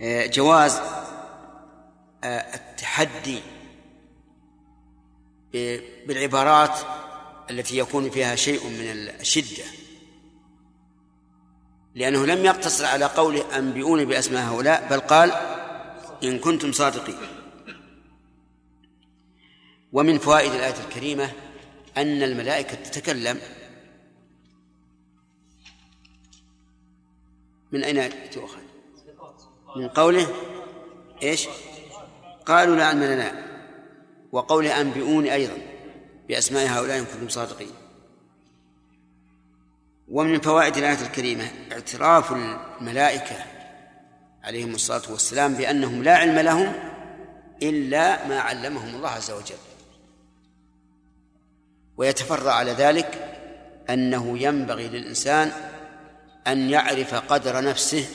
آه، جواز آه، التحدي بالعبارات التي يكون فيها شيء من الشدة. لأنه لم يقتصر على قوله أنبئوني بأسماء هؤلاء بل قال إن كنتم صادقين ومن فوائد الآية الكريمة أن الملائكة تتكلم من أين تؤخذ؟ من قوله إيش؟ قالوا لا علم لنا وقوله أنبئوني أيضا بأسماء هؤلاء إن كنتم صادقين ومن فوائد الآية الكريمة اعتراف الملائكة عليهم الصلاة والسلام بأنهم لا علم لهم إلا ما علمهم الله عز وجل. ويتفرع على ذلك أنه ينبغي للإنسان أن يعرف قدر نفسه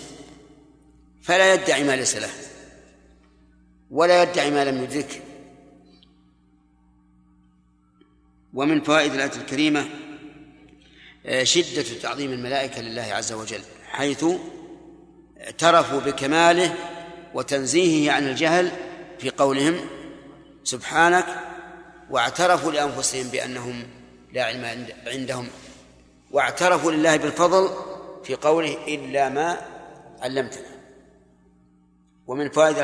فلا يدعي ما ليس له ولا يدعي ما لم يدركه. ومن فوائد الآية الكريمة آه، شدة تعظيم الملائكة لله عز وجل حيث اعترفوا بكماله وتنزيهه عن الجهل في قولهم سبحانك واعترفوا لأنفسهم بأنهم لا علم عندهم واعترفوا لله بالفضل في قوله إلا ما علمتنا. ومن فوائد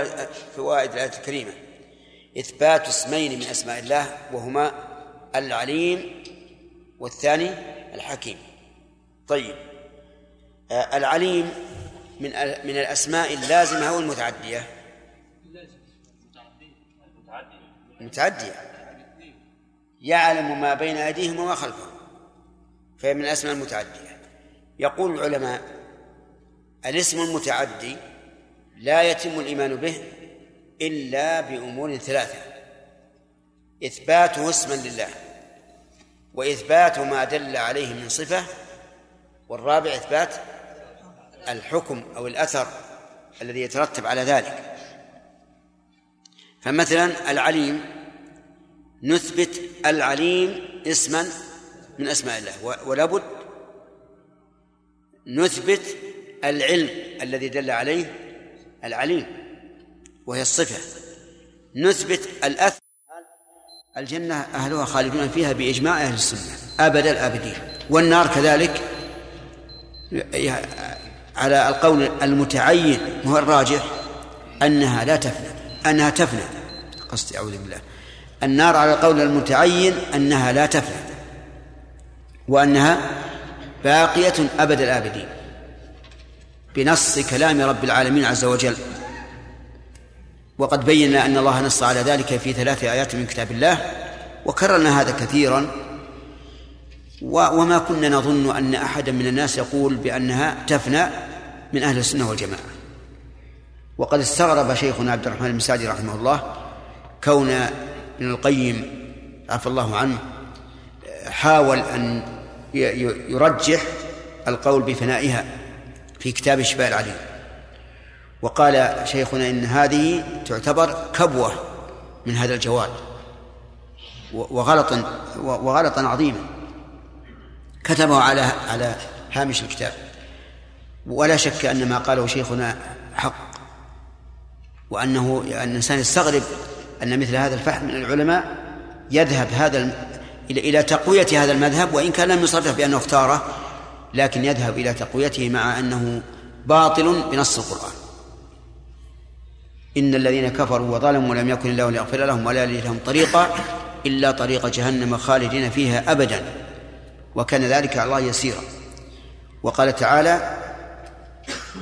فوائد الآية الكريمة إثبات اسمين من أسماء الله وهما العليم والثاني الحكيم. طيب آه، العليم من من الأسماء اللازمة أو المتعدية. متعدية يعلم ما بين أيديهم وما خلفهم. فهي من الأسماء المتعدية. يقول العلماء الاسم المتعدي لا يتم الإيمان به إلا بأمور ثلاثة إثباته اسما لله وإثبات ما دل عليه من صفة والرابع إثبات الحكم أو الأثر الذي يترتب على ذلك. فمثلا العليم نثبت العليم اسما من أسماء الله ولا بد نثبت العلم الذي دل عليه العليم وهي الصفة. نثبت الأثر الجنة أهلها خالدون فيها بإجماع أهل السنة أبد الآبدين. والنار كذلك على القول المتعين هو الراجح أنها لا تفنى أنها تفنى. قصدي أعوذ بالله. النار على القول المتعين أنها لا تفنى وأنها باقية أبد الآبدين. بنص كلام رب العالمين عز وجل. وقد بينا أن الله نص على ذلك في ثلاث آيات من كتاب الله وكررنا هذا كثيرا. وما كنا نظن أن أحدا من الناس يقول بأنها تفنى من أهل السنة والجماعة. وقد استغرب شيخنا عبد الرحمن المساعدي رحمه الله كون ابن القيم عفى الله عنه حاول أن يرجح القول بفنائها في كتاب شفاء العليم. وقال شيخنا إن هذه تعتبر كبوة من هذا الجواد وغلطا وغلطا عظيما. كتبه على على هامش الكتاب. ولا شك أن ما قاله شيخنا حق وأنه أن الإنسان يستغرب أن مثل هذا الفحم من العلماء يذهب هذا إلى تقوية هذا المذهب وإن كان لم يصرح بأنه اختاره لكن يذهب إلى تقويته مع أنه باطل بنص القرآن. إن الذين كفروا وظلموا ولم يكن الله ليغفر لهم ولا لهم طريقا إلا طريق جهنم خالدين فيها أبدا. وكان ذلك على الله يسيرا. وقال تعالى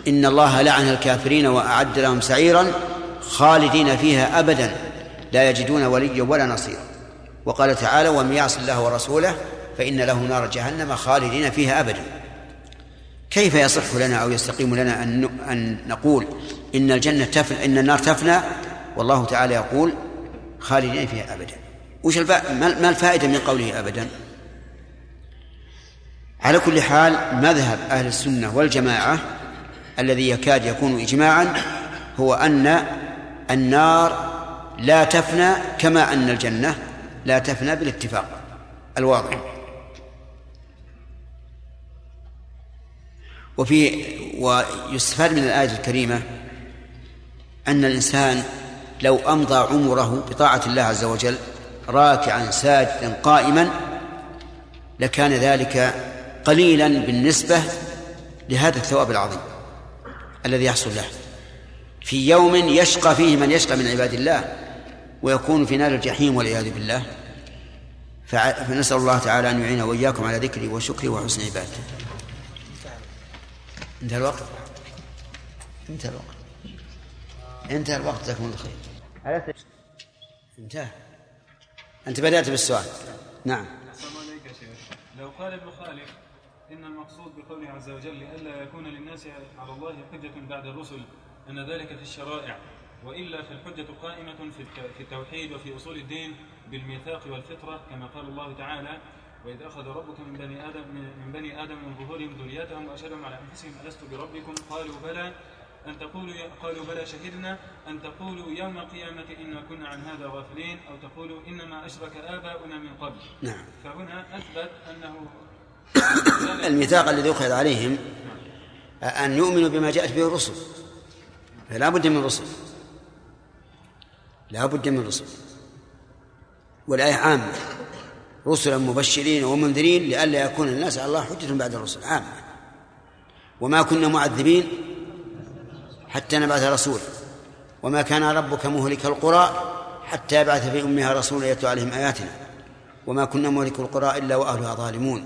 إن الله لعن الكافرين وأعد لهم سعيرا خالدين فيها أبدا لا يجدون وليا ولا نصيرا. وقال تعالى ومن يعص الله ورسوله فإن له نار جهنم خالدين فيها أبدا. كيف يصح لنا أو يستقيم لنا أن أن نقول إن الجنة تفنى إن النار تفنى؟ والله تعالى يقول خالدين فيها أبدا. وش. ما الفائدة من قوله أبدا؟ على كل حال مذهب أهل السنة والجماعة الذي يكاد يكون إجماعا هو أن النار لا تفنى كما أن الجنة لا تفنى بالاتفاق الواضح. وفي ويستفاد من الآية الكريمة أن الإنسان لو أمضى عمره بطاعة الله عز وجل راكعا ساجدا قائما لكان ذلك قليلا بالنسبة لهذا الثواب العظيم الذي يحصل له. في يوم يشقى فيه من يشقى من عباد الله ويكون في نار الجحيم والعياذ بالله فنسأل الله تعالى أن يعين وإياكم على ذكره وشكره وحسن عبادته. انتهى الوقت. انتهى الوقت. انتهى الوقت جزاكم الله خير. انتهى. أنت بدأت بالسؤال. نعم. لو قال المخالف إن المقصود بقوله عز وجل لئلا يكون للناس على الله حجة بعد الرسل أن ذلك في الشرائع وإلا فالحجة قائمة في الت- في التوحيد وفي أصول الدين بالميثاق والفطرة كما قال الله تعالى وإذ أخذ ربك من بني آدم من بني آدم من ظهورهم ذريتهم وأشهدهم على أنفسهم ألست بربكم؟ قالوا بلى. أن تقولوا قالوا بلى شهدنا. أن تقولوا يوم القيامة إنا كنا عن هذا غافلين. أو تقولوا إنما أشرك آباؤنا من قبل. نعم. فهنا أثبت أنه الميثاق الذي أخذ عليهم أن يؤمنوا بما جاءت به الرسل فلا بد من رسل لا بد من رسل والآية عامة رسلا مبشرين ومنذرين لئلا يكون الناس على الله حجة بعد الرسل عامة وما كنا معذبين حتى نبعث رسولا وما كان ربك مهلك القرى حتى يبعث في أمها رسولا يتلو عليهم آياتنا وما كنا مهلك القرى إلا وأهلها ظالمون.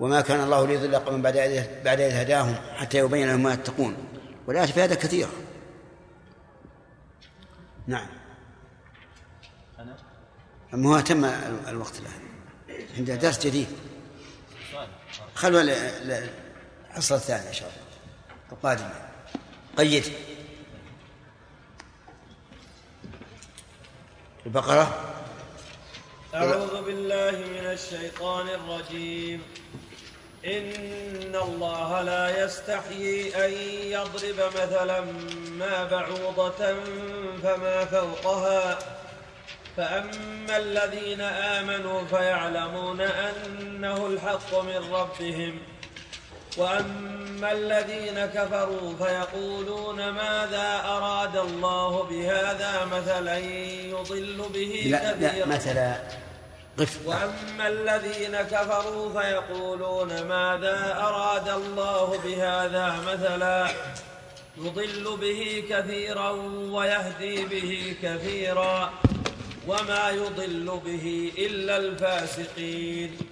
وما كان الله ليضل قوما بعد إذ بعد إذ هداهم حتى يبين لهم ما يتقون. والآيات في هذا كثيرة. نعم. أنا؟ هو تم الوقت الآن. عندنا درس جديد. خلوا الحصة الثانية إن شاء الله. القادمة قيد. البقرة. أعوذ بالله من الشيطان الرجيم. إن الله لا يستحيي أن يضرب مثلا ما بعوضة فما فوقها. فأما الذين آمنوا فيعلمون أنه الحق من ربهم. وأما الذين كفروا فيقولون ماذا أراد الله بهذا مثلا يضل به لا, لا كثيرا مثلا قف. وأما الذين كفروا فيقولون ماذا أراد الله بهذا مثلا يضل به كثيرا ويهدي به كثيرا وما يضل به إلا الفاسقين.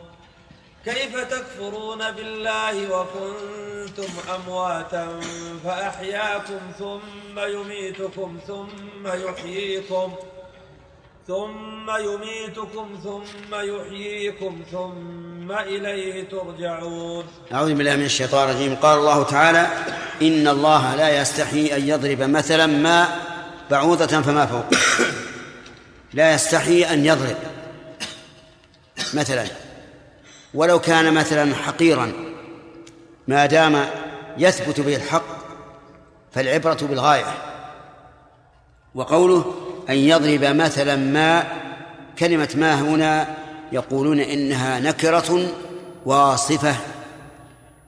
كيف تكفرون بالله وكنتم أمواتا فأحياكم ثم يميتكم ثم يحييكم ثم يميتكم ثم يحييكم ثم إليه ترجعون. أعوذ بالله من الشيطان الرجيم. قال الله تعالى إن الله لا يستحي أن يضرب مثلا ما بعوضة فما فوق. لا يستحي أن يضرب مثلا ولو كان مثلا حقيرا ما دام يثبت به الحق فالعبرة بالغاية. وقوله أن يضرب مثلا ما كلمة ما هنا يقولون إنها نكرة واصفة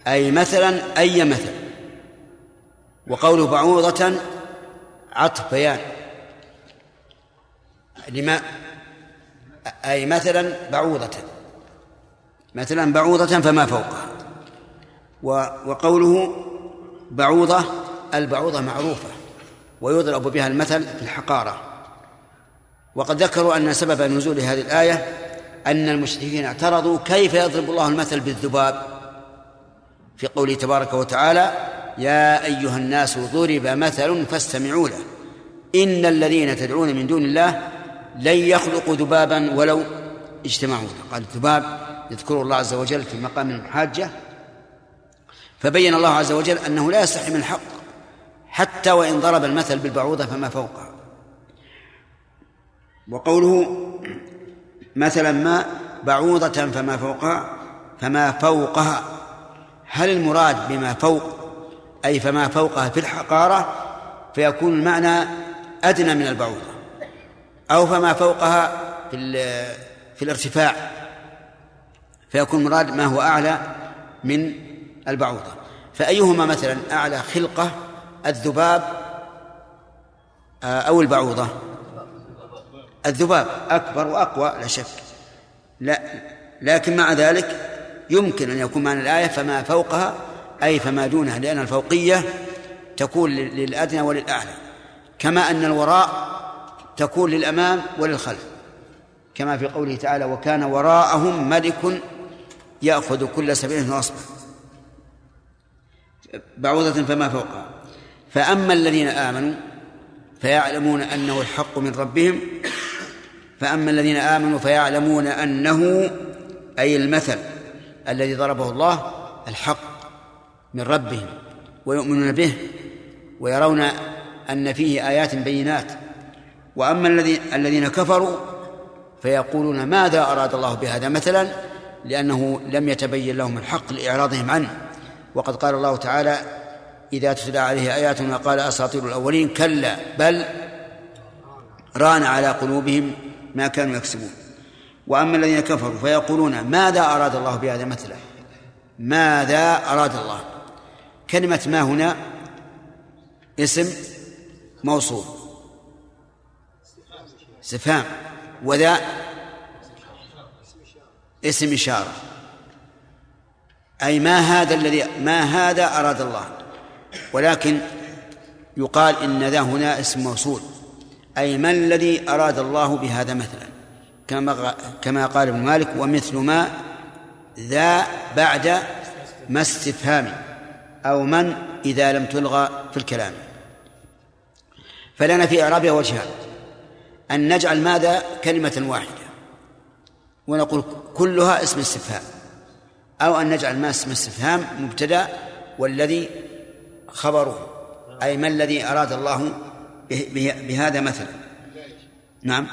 أي مثلا أي مثل وقوله بعوضة عطف بيان. لما؟ أي مثلا بعوضة. مثلا بعوضة فما فوقها وقوله بعوضة البعوضة معروفة ويضرب بها المثل في الحقارة. وقد ذكروا أن سبب نزول هذه الآية أن المشركين اعترضوا كيف يضرب الله المثل بالذباب. في قوله تبارك وتعالى يا أيها الناس ضرب مثل فاستمعوا له. إن الذين تدعون من دون الله لن يخلقوا ذبابا ولو اجتمعوا. قال الذباب يذكر الله عز وجل في مقام المحاجة فبين الله عز وجل أنه لا يستحي من الحق حتى وإن ضرب المثل بالبعوضة فما فوقها وقوله مثلا ما بعوضة فما فوقها فما فوقها هل المراد بما فوق أي فما فوقها في الحقارة؟ فيكون المعنى أدنى من البعوضة أو فما فوقها في في الارتفاع. فيكون المراد ما هو أعلى من البعوضة. فأيهما مثلا أعلى خلقة الذباب آه، أو البعوضة؟ الذباب أكبر وأقوى لا شك. لا لكن مع ذلك يمكن أن يكون معنى الآية فما فوقها أي فما دونها لأن الفوقية تكون لل- للأدنى وللأعلى. كما أن الوراء تكون للأمام وللخلف. كما في قوله تعالى وكان وراءهم ملك يأخذ كل سبيل غصبا بعوضة فما فوقها. فأما الذين آمنوا فيعلمون أنه الحق من ربهم. فأما الذين آمنوا فيعلمون أنه أي المثل الذي ضربه الله الحق من ربهم ويؤمنون به ويرون أن فيه آيات بينات. وأما الذين كفروا فيقولون ماذا أراد الله بهذا مثلا؟ لأنه لم يتبين لهم الحق لإعراضهم عنه. وقد قال الله تعالى إذا تتلى عليه آياتنا قال أساطير الأولين كلا بل ران على قلوبهم ما كانوا يكسبون. وأما الذين كفروا فيقولون ماذا أراد الله بهذا مثلا ماذا أراد الله؟ كلمة ما هنا اسم موصول. استفهام. وذا اسم إشارة. أي ما هذا الذي ما هذا أراد الله. ولكن يقال إن ذا هنا اسم موصول. أي ما الذي أراد الله بهذا مثلا؟ كما كما قال ابن مالك ومثل ما ذا بعد ما استفهام أو من إذا لم تلغى في الكلام. فلنا في إعرابها وجهان أن نجعل ماذا؟ كلمة واحدة. ونقول كلها اسم استفهام. أو أن نجعل ما اسم استفهام مبتدأ والذي خبره. أي ما الذي أراد الله بهذا مثلا. نعم.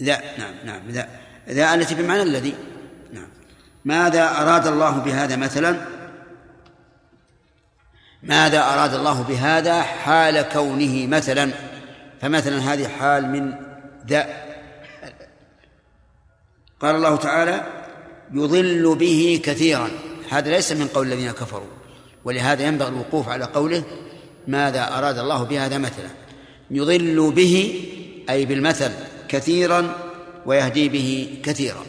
لا نعم نعم لا ذا التي بمعنى الذي. نعم. ماذا أراد الله بهذا مثلا؟ ماذا أراد الله بهذا حال كونه مثلا؟ فمثلا هذه حال من ذا. قال الله تعالى يضل به كثيرا. هذا ليس من قول الذين كفروا. ولهذا ينبغي الوقوف على قوله ماذا أراد الله بهذا مثلا. يضل به أي بالمثل كثيرا ويهدي به كثيرا.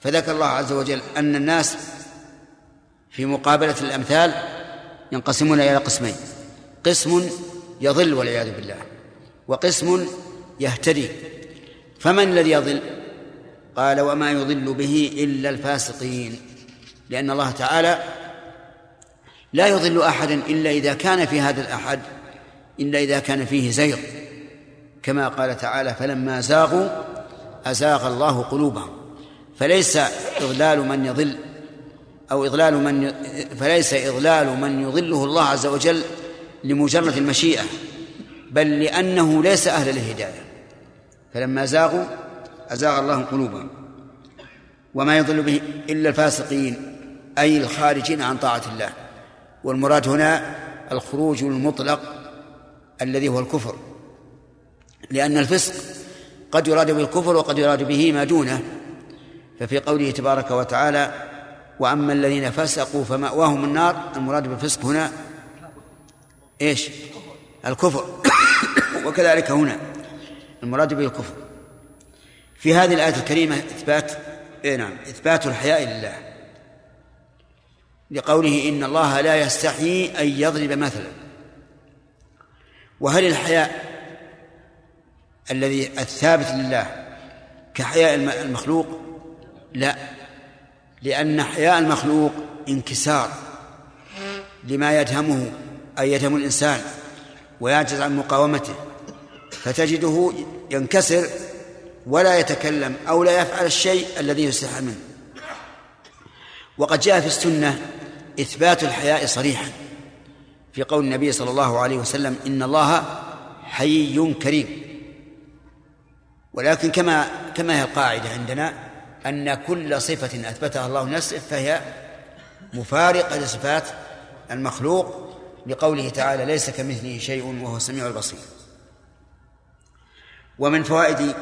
فذكر الله عز وجل أن الناس في مقابلة الأمثال ينقسمون إلى قسمين. قسم يضل والعياذ بالله وقسم يهتدي. فمن الذي يضل؟ قال وما يضل به إلا الفاسقين لأن الله تعالى لا يضل أحدا إلا إذا كان في هذا الأحد إلا إذا كان فيه زيغ. كما قال تعالى فلما زاغوا أزاغ الله قلوبهم. فليس إضلال من يضل أو إضلال من فليس إضلال من يضله الله عز وجل لمجرد المشيئة بل لأنه ليس أهلا للهداية. فلما زاغوا أزاغ الله قلوبهم. وما يضل به إلا الفاسقين أي الخارجين عن طاعة الله. والمراد هنا الخروج المطلق الذي هو الكفر. لأن الفسق قد يراد بالكفر وقد يراد به ما دونه. ففي قوله تبارك وتعالى وأما الذين فسقوا فمأواهم النار المراد بالفسق هنا إيش؟ الكفر. وكذلك هنا المراد به الكفر. في هذه الآية الكريمة إثبات إيه نعم إثبات الحياء لله. لقوله إن الله لا يستحيي أن يضرب مثلا. وهل الحياء الذي الثابت لله كحياء المخلوق؟ لا. لأن حياء المخلوق انكسار لما يدهمه أي يدهم الإنسان ويعجز عن مقاومته فتجده ينكسر ولا يتكلم أو لا يفعل الشيء الذي يستحى منه. وقد جاء في السنة إثبات الحياء صريحا. في قول النبي صلى الله عليه وسلم إن الله حي كريم. ولكن كما كما هي القاعدة عندنا أن كل صفة أثبتها الله نفسه فهي مفارقة لصفات المخلوق لقوله تعالى ليس كمثله شيء وهو السميع البصير. ومن فوائد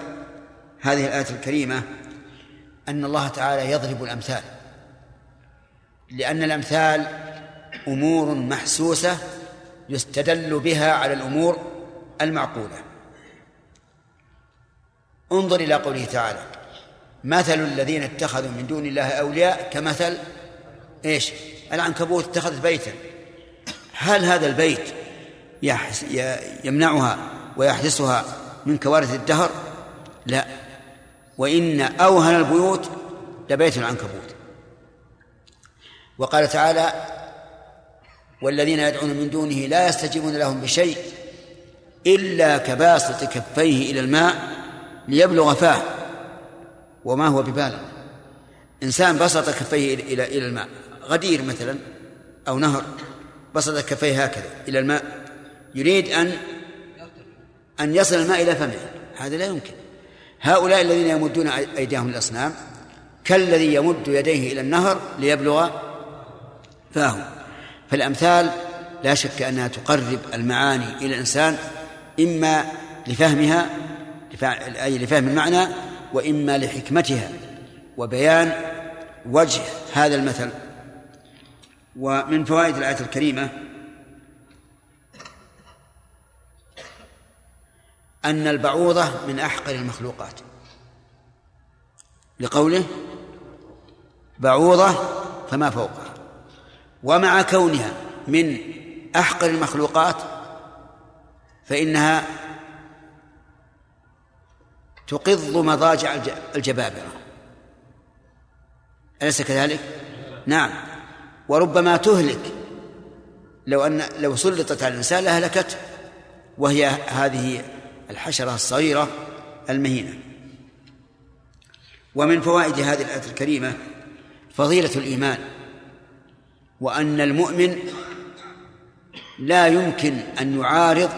هذه الآية الكريمة أن الله تعالى يضرب الأمثال لأن الأمثال أمور محسوسة يستدل بها على الأمور المعقولة. انظر إلى قوله تعالى مثل الذين اتخذوا من دون الله أولياء كمثل إيش؟ العنكبوت اتخذت بيتا. هل هذا البيت يمنعها ويحدثها من كوارث الدهر؟ لا. وإن أوهن البيوت لبيت العنكبوت. وقال تعالى والذين يدعون من دونه لا يستجيبون لهم بشيء إلا كباسط كفيه إلى الماء ليبلغ فاه وما هو ببالغ. إنسان بسط كفيه إلى إلى الماء غدير مثلا أو نهر بسط كفيه هكذا إلى الماء يريد أن أن يصل الماء إلى فمه هذا لا يمكن. هؤلاء الذين يمدون أيديهم الأصنام كالذي يمد يديه إلى النهر ليبلغ فاه. فالأمثال لا شك أنها تقرب المعاني إلى الإنسان إما لفهمها أي لفهم المعنى وإما لحكمتها. وبيان وجه هذا المثل. ومن فوائد الآية الكريمة أن البعوضة من أحقر المخلوقات. لقوله بعوضة فما فوقها ومع كونها من أحقر المخلوقات فإنها تقض مضاجع الجبابرة. أليس كذلك؟ نعم. وربما تهلك. لو أن لو سلطت على الإنسان لأهلكته وهي هذه الحشرة الصغيرة المهينة. ومن فوائد هذه الآية الكريمة فضيلة الإيمان وأن المؤمن لا يمكن أن يعارض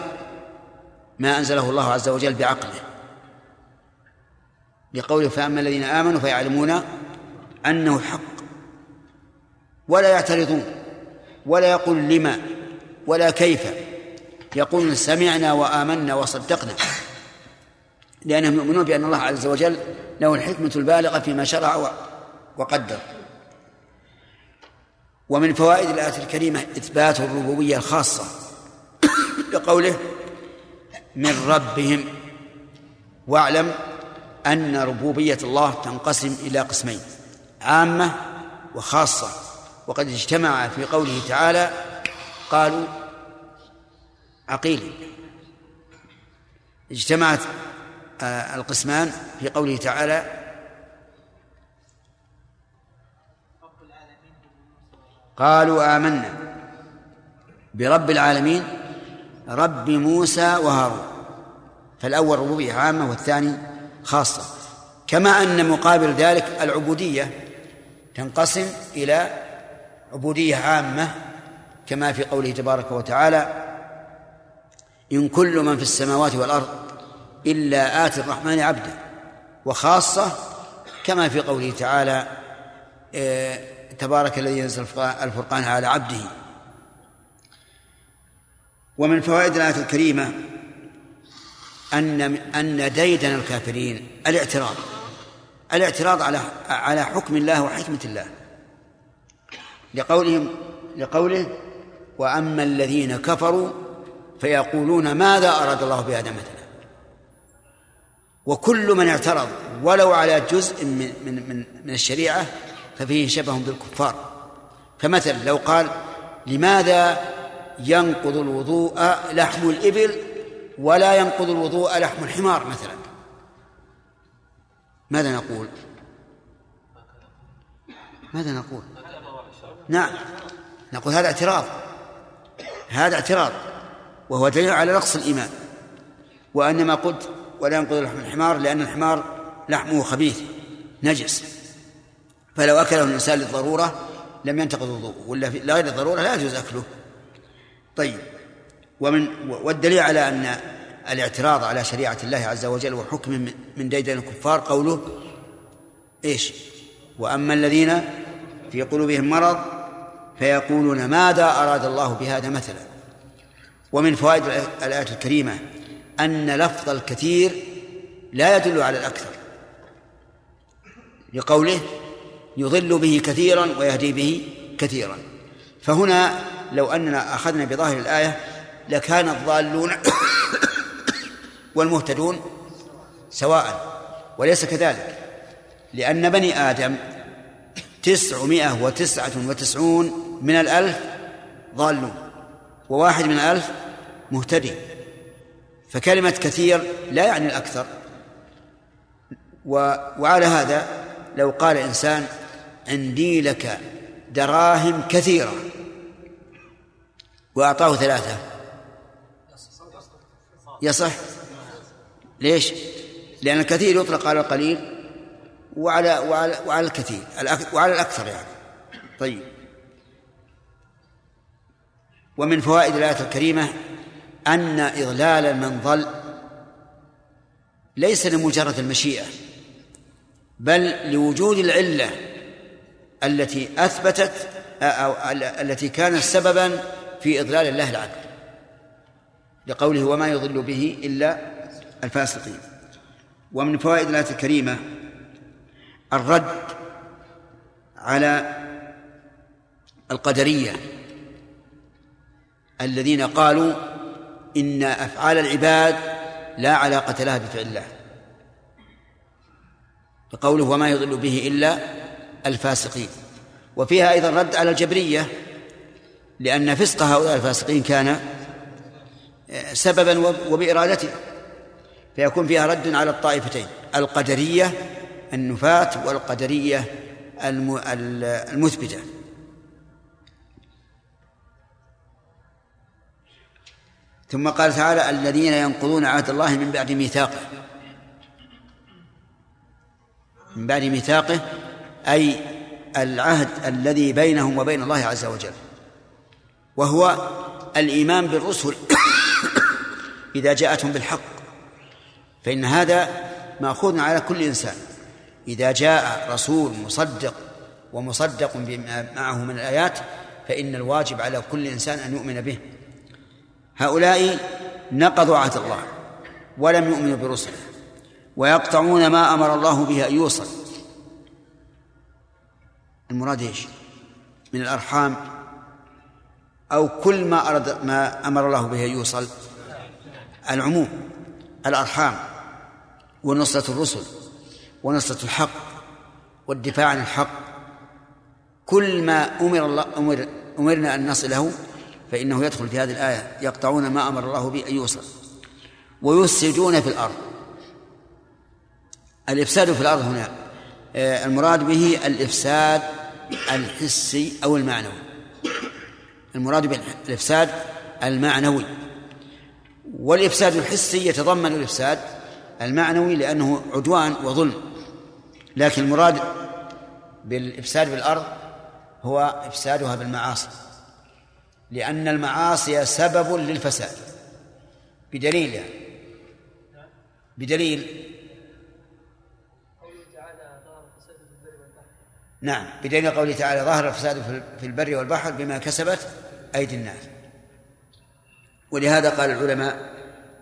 ما أنزله الله عز وجل بعقله. لقوله فأما الذين آمنوا فيعلمون أنه حق ولا يعترضون ولا يقول لما ولا كيف. يقولون سمعنا وآمنا وصدقنا. لأنهم يؤمنون بأن الله عز وجل له الحكمة البالغة فيما شرع وقدر. ومن فوائد الآية الكريمة إثبات الربوبية الخاصة لقوله من ربهم. واعلم أن ربوبية الله تنقسم إلى قسمين عامة وخاصة. وقد اجتمع في قوله تعالى قالوا عقيل. اجتمعت آه، القسمان في قوله تعالى قالوا آمنا برب العالمين رب موسى وهارون. فالأول ربوبية عامة والثاني خاصة. كما أن مقابل ذلك العبودية تنقسم إلى عبودية عامة كما في قوله تبارك وتعالى إن كل من في السماوات والأرض إلا آتي الرحمن عبدا وخاصة كما في قوله تعالى آه، تبارك الذي ينزل الفرقان على عبده. ومن فوائد الآية الكريمة أن أن ديدن الكافرين الاعتراض الاعتراض على على حكم الله وحكمة الله. لقولهم لقوله وأما الذين كفروا فيقولون ماذا أراد الله بهذا مثلا؟ وكل من اعترض ولو على جزء من من من, من الشريعة ففيه شبه بالكفار. فمثلا لو قال لماذا ينقض الوضوء لحم الإبل ولا ينقض الوضوء لحم الحمار مثلا؟ ماذا نقول؟ ماذا نقول؟ نعم. نقول هذا اعتراض. هذا اعتراض. وهو دليل على نقص الإيمان. وأنما قلت ولا ينقض لحم الحمار لأن الحمار لحمه خبيث نجس. فلو أكله الإنسان للضرورة لم ينتقض وضوءه ولا غير الضرورة لا يجوز أكله. طيب ومن والدليل على أن الاعتراض على شريعة الله عز وجل وحكم من ديدن الكفار قوله إيش؟ وأما الذين في قلوبهم مرض فيقولون ماذا أراد الله بهذا مثلا؟ ومن فوائد الآية الكريمة أن لفظ الكثير لا يدل على الأكثر. لقوله يضل به كثيرا ويهدي به كثيرا. فهنا لو أننا أخذنا بظاهر الآية لكان الضالون والمهتدون سواء وليس كذلك. لأن بني آدم تسعمائة وتسعة وتسعون من الألف ضالون. وواحد من الألف مهتدي. فكلمة كثير لا يعني الأكثر. وعلى هذا لو قال إنسان عندي لك دراهم كثيرة وأعطاه ثلاثة. يصح؟ ليش؟ لأن الكثير يطلق على القليل وعلى وعلى وعلى الكثير. وعلى الأكثر يعني. طيب. ومن فوائد الآية الكريمة أن إضلال من ضل ليس لمجرد المشيئة بل لوجود العلة التي أثبتت أو التي كانت سببا في إضلال الله العبد لقوله وما يضل به إلا الفاسقين. ومن فوائد الآية الكريمة الرد على القدرية الذين قالوا إن أفعال العباد لا علاقة لها بفعل الله. بقوله وما يضل به إلا الفاسقين. وفيها أيضا رد على الجبرية لأن فسق هؤلاء الفاسقين كان سببا وبإرادته. فيكون فيها رد على الطائفتين القدرية النفاة والقدرية المثبتة. ثم قال تعالى الذين ينقضون عهد الله من بعد ميثاقه. من بعد ميثاقه أي العهد الذي بينهم وبين الله عز وجل. وهو الإيمان بالرسل. إذا جاءتهم بالحق. فإن هذا مأخوذ على كل إنسان. إذا جاء رسول مصدق ومصدق بما معه من الآيات فإن الواجب على كل إنسان أن يؤمن به. هؤلاء نقضوا عهد الله ولم يؤمنوا برسله ويقطعون ما أمر الله به أن يوصل المراد إيش؟ من الأرحام أو كل ما أراد ما أمر الله به أن يوصل العموم الأرحام ونصرة الرسل ونصرة الحق والدفاع عن الحق كل ما أمر الله أمر أمرنا أن نصله فإنه يدخل في هذه الآية يقطعون ما أمر الله به أن يوصل. ويفسدون في الأرض. الإفساد في الأرض هنا آه، المراد به الإفساد الحسي أو المعنوي. المراد بالإفساد المعنوي. والإفساد الحسي يتضمن الإفساد المعنوي لأنه عدوان وظلم. لكن المراد بالإفساد في الأرض هو إفسادها بالمعاصي. لأن المعاصي سبب للفساد. بدليل يعني. بدليل. نعم بدليل قوله تعالى ظهر الفساد في البر والبحر بما كسبت أيدي الناس. ولهذا قال العلماء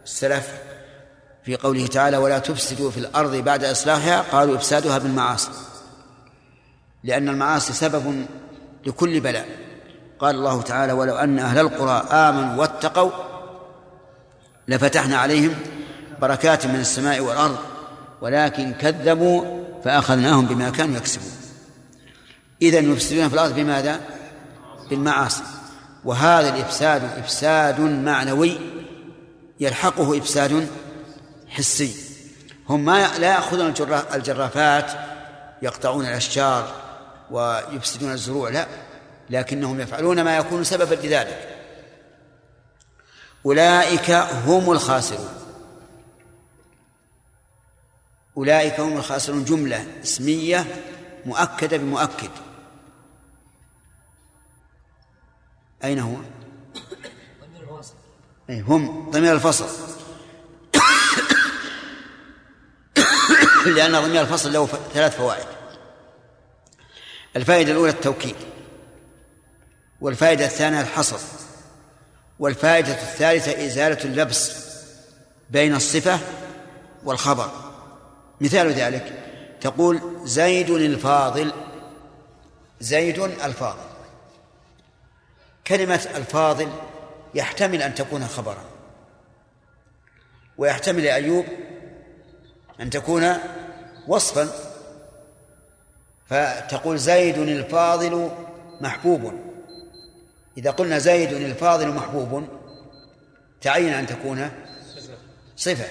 السلف في قوله تعالى ولا تفسدوا في الأرض بعد إصلاحها قالوا إفسادها بالمعاصي. لأن المعاصي سبب لكل بلاء. قال الله تعالى ولو أن أهل القرى آمنوا واتقوا لفتحنا عليهم بركات من السماء والأرض ولكن كذبوا فأخذناهم بما كانوا يكسبون. إذا يفسدون في الأرض بماذا؟ بالمعاصي. وهذا الإفساد إفساد معنوي يلحقه إفساد حسي. هم ما لا يأخذون الجرافات يقطعون الأشجار ويفسدون الزروع لا. لكنهم يفعلون ما يكون سببا لذلك. أولئك هم الخاسرون. أولئك هم الخاسرون. جملة اسمية مؤكدة بمؤكد. أين هو؟ أي هم ضمير الفصل. لأن ضمير الفصل له ثلاث فوائد. الفائدة الأولى التوكيد. والفائدة الثانية الحصر. والفائدة الثالثة إزالة اللبس بين الصفة والخبر. مثال ذلك تقول زيد الفاضل زيد الفاضل. كلمة الفاضل يحتمل أن تكون خبرا. ويحتمل أيوب أن تكون وصفا. فتقول زيد الفاضل محبوب. إذا قلنا زيد الفاضل محبوب تعين أن تكون صفة.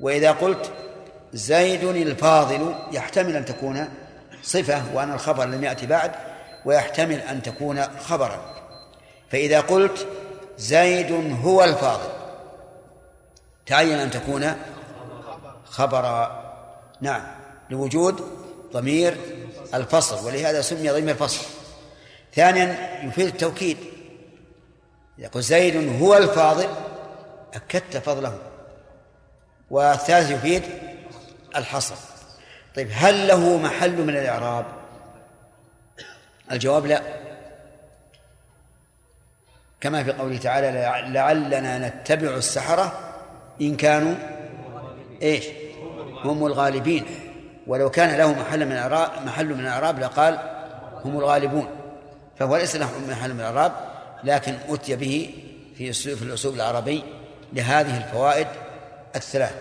وإذا قلت زيد الفاضل يحتمل أن تكون صفة وأن الخبر لم يأتي بعد ويحتمل أن تكون خبرا. فإذا قلت زيد هو الفاضل تعين أن تكون خبرا. نعم لوجود ضمير الفصل ولهذا سمي ضمير الفصل. ثانيا يفيد التوكيد. يقول زيد هو الفاضل أكدت فضله. والثالث يفيد الحصر. طيب هل له محل من الإعراب؟ الجواب لا. كما في قوله تعالى لعلنا نتبع السحرة إن كانوا إيش؟ هم الغالبين. ولو كان له محل من الإعراب محل من الإعراب لقال هم الغالبون. فهو ليس له من الإعراب لكن أتي به في في الأسلوب العربي لهذه الفوائد الثلاث.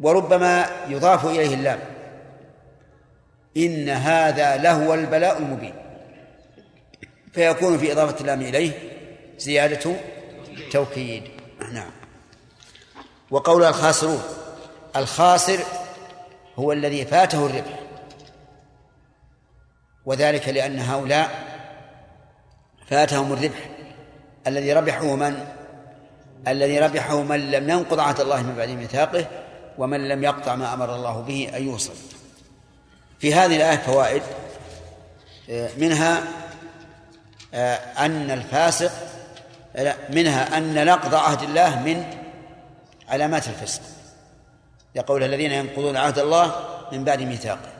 وربما يضاف إليه اللام. إن هذا لهو البلاء المبين. فيكون في إضافة اللام إليه زيادة توكيد. نعم. وقول الخاسرون الخاسر هو الذي فاته الربح. وذلك لأن هؤلاء فأتهم الربح. الذي ربحه من؟ الذي ربحه من لم ينقض عهد الله من بعد ميثاقه ومن لم يقطع ما أمر الله به أن يوصل. في هذه الآية فوائد منها أن الفاسق منها أن نقض عهد الله من علامات الفسق يقول الذين ينقضون عهد الله من بعد ميثاقه.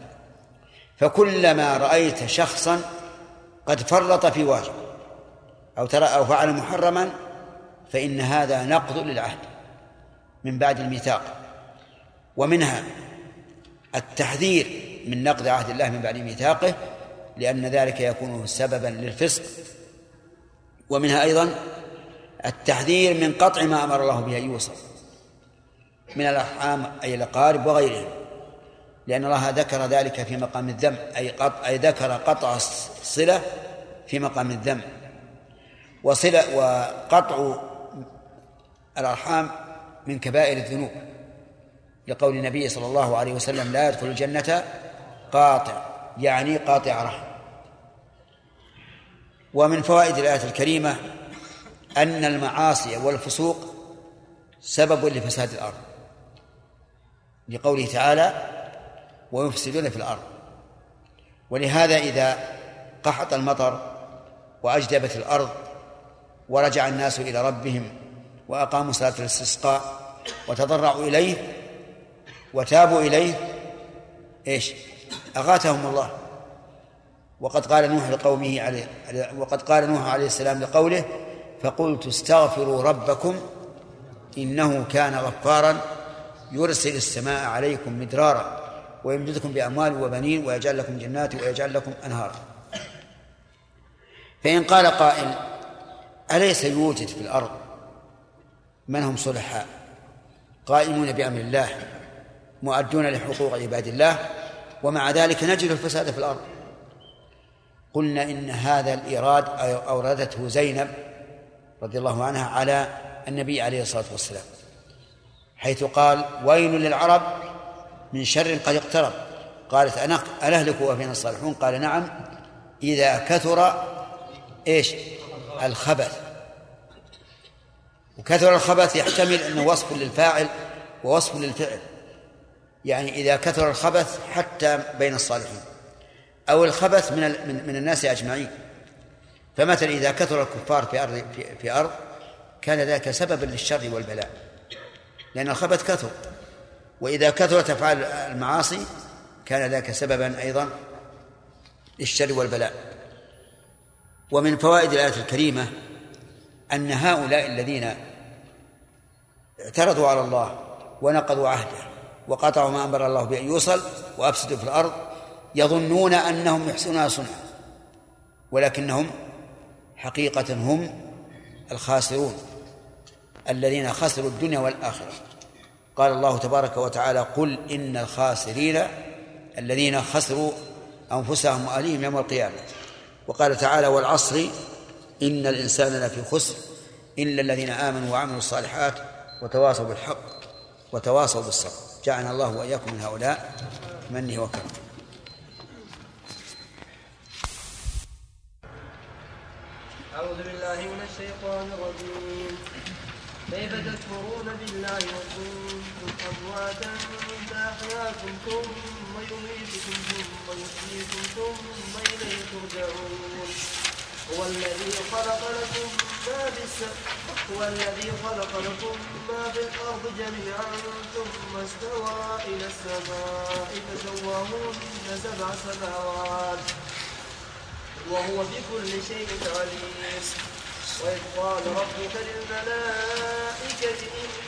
فكلما رأيت شخصا قد فرط في واجب أو ترى أو فعل محرما فإن هذا نقض للعهد من بعد الميثاق. ومنها التحذير من نقض عهد الله من بعد ميثاقه لأن ذلك يكون سببا للفسق. ومنها أيضا التحذير من قطع ما أمر الله به أن يوصل من الأرحام أي الأقارب وغيرهم. لأن الله ذكر ذلك في مقام الذم أي قطع أي ذكر قطع الصلة في مقام الذم. وصلة وقطع الأرحام من كبائر الذنوب. لقول النبي صلى الله عليه وسلم لا يدخل الجنة قاطع. يعني قاطع رحم. ومن فوائد الآية الكريمة أن المعاصي والفسوق سبب لفساد الأرض. لقوله تعالى ويفسدون في الأرض. ولهذا إذا قحط المطر وأجدبت الأرض ورجع الناس إلى ربهم وأقاموا صلاة الاستسقاء وتضرعوا إليه وتابوا إليه إيش؟ أغاثهم الله. وقد قال نوح لقومه عليه وقد قال نوح عليه السلام لقوله فقلت استغفروا ربكم إنه كان غفارا يرسل السماء عليكم مدرارا. ويمددكم بأموال وبنين ويجعل لكم جنات ويجعل لكم أنهارا فإن قال قائل أليس يوجد في الأرض من هم صلحاء قائمون بأمر الله مؤدون لحقوق عباد الله ومع ذلك نجد الفساد في الأرض؟ قلنا إن هذا الإيراد أوردته زينب رضي الله عنها على النبي عليه الصلاة والسلام حيث قال ويل للعرب من شر قد اقترب. قالت أنا أنهلك وفينا الصالحون؟ قال نعم. إذا كثر إيش؟ الخبث. وكثر الخبث يحتمل أنه وصف للفاعل ووصف للفعل. يعني إذا كثر الخبث حتى بين الصالحين. أو الخبث من من الناس أجمعين. فمثلا إذا كثر الكفار في أرض في, في أرض كان ذلك سببا للشر والبلاء. لأن الخبث كثر. وإذا كثرت أفعال المعاصي كان ذاك سببا أيضا للشر والبلاء. ومن فوائد الآية الكريمة أن هؤلاء الذين اعترضوا على الله ونقضوا عهده وقطعوا ما أمر الله بأن يوصل وأفسدوا في الأرض يظنون أنهم يحسنون صنعا ولكنهم حقيقة هم الخاسرون الذين خسروا الدنيا والآخرة. قال الله تبارك وتعالى قل إن الخاسرين الذين خسروا أنفسهم وأهليهم يوم القيامة. وقال تعالى والعصر إن الإنسان لفي خسر إلا الذين آمنوا وعملوا الصالحات وتواصوا بالحق وتواصوا بالصبر. جعلنا الله وإياكم من هؤلاء منه وكرمه أعوذ بالله من الشيطان الرجيم. كيف تكفرون بالله وكنتم أمواتا فأحياكم ثم يميتكم ثم يحييكم ثم إليه ترجعون. هو الذي خلق لكم ما في هو الذي خلق لكم ما في الأرض جميعا ثم استوى إلى السماء فسواهن سبع سماوات. وهو بكل شيء عليم. وإذ قال ربك للملائكة إني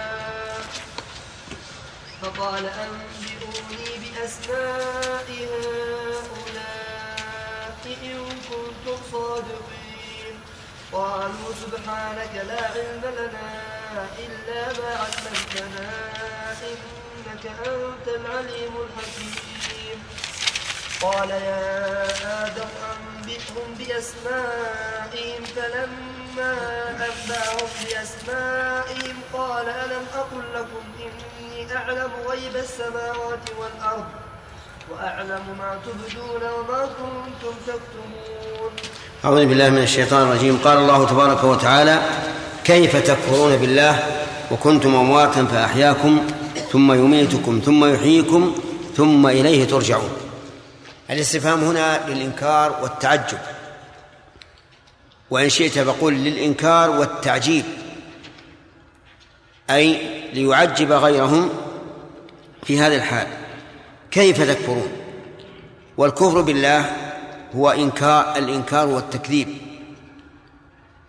فقال أنبئوني بأسماء هؤلاء إن كنتم صادقين. قالوا سبحانك لا علم لنا إلا ما علمتنا إنك أنت العليم الحكيم. قال يا آدم أنبئهم بأسمائهم فلما أنبأهم بأسمائهم قال ألم أقل لكم إني أعلم غيب السماوات والأرض وأعلم ما تبدون وما كنتم تكتمون أعوذ بالله من الشيطان الرجيم. قال الله تبارك وتعالى كيف تكفرون بالله وكنتم أمواتا فأحياكم ثم يميتكم ثم يحييكم ثم إليه ترجعون. الاستفهام هنا للإنكار والتعجب. وإن شئت فقل للإنكار والتعجيب أي ليعجب غيرهم في هذا الحال. كيف تكفرون؟ والكفر بالله هو إنكار الإنكار والتكذيب.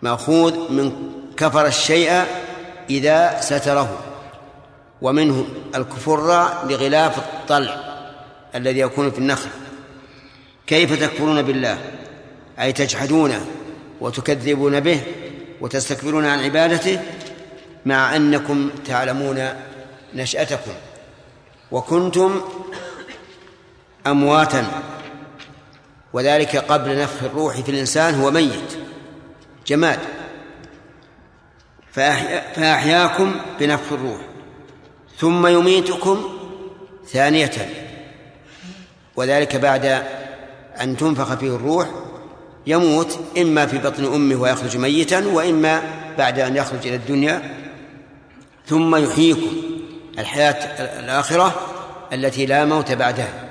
مأخوذ من كفر الشيء إذا ستره ومنه الكفر لغلاف الطلع الذي يكون في النخل. كيف تكفرون بالله؟ أي تجحدونه وتكذبون به وتستكبرون عن عبادته مع أنكم تعلمون نشأتكم وكنتم أمواتا وذلك قبل نفخ الروح في الإنسان هو ميت. جماد. فأحيا فأحياكم بنفخ الروح. ثم يميتكم ثانية. وذلك بعد أن تنفخ فيه الروح يموت إما في بطن أمه ويخرج ميتا وإما بعد أن يخرج إلى الدنيا. ثم يحييكم. الحياة الآخرة التي لا موت بعدها.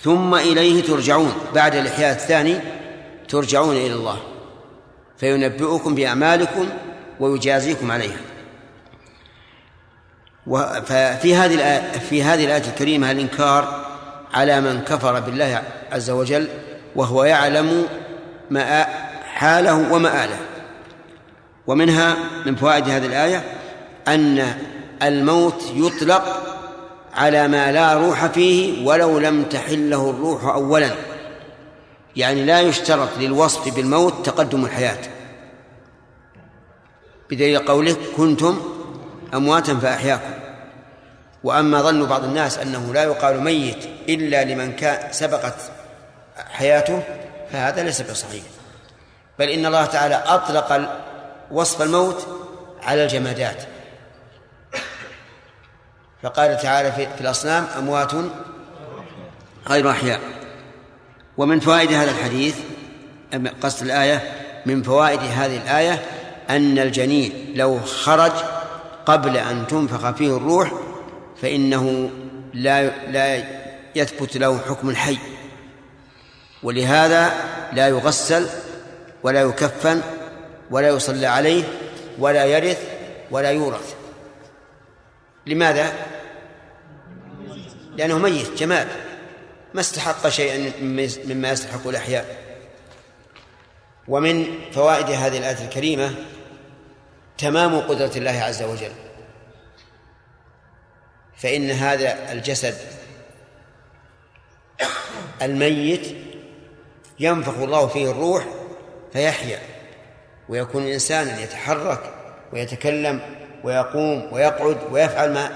ثم إليه ترجعون. بعد الإحياء الثاني ترجعون إلى الله. فينبئكم بأعمالكم ويجازيكم عليها. ففي هذه في هذه الآية الكريمة الإنكار على من كفر بالله عز وجل وهو يعلم ما حاله ومآله ومنها من فوائد هذه الآية أن الموت يطلق على ما لا روح فيه ولو لم تحله الروح أولا. يعني لا يشترط للوصف بالموت تقدم الحياة. بدليل قوله كنتم أمواتا فأحياكم. وأما ظن بعض الناس أنه لا يقال ميت إلا لمن كان سبقت حياته فهذا ليس بصحيح. بل إن الله تعالى أطلق وصف الموت على الجمادات. فقال تعالى في الأصنام أموات غير أحياء. ومن فوائد هذا الحديث قصد الآية من فوائد هذه الآية أن الجنين لو خرج قبل أن تنفخ فيه الروح فإنه لا لا يثبت له حكم الحي. ولهذا لا يغسل ولا يكفن ولا يصلى عليه ولا يرث ولا يورث. لماذا؟ لأنه ميت جماد. ما استحق شيئا مما يستحق الأحياء. ومن فوائد هذه الآية الكريمة تمام قدرة الله عز وجل. فإن هذا الجسد الميت ينفخ الله فيه الروح فيحيا ويكون إنسانا يتحرك ويتكلم ويقوم ويقعد ويفعل ما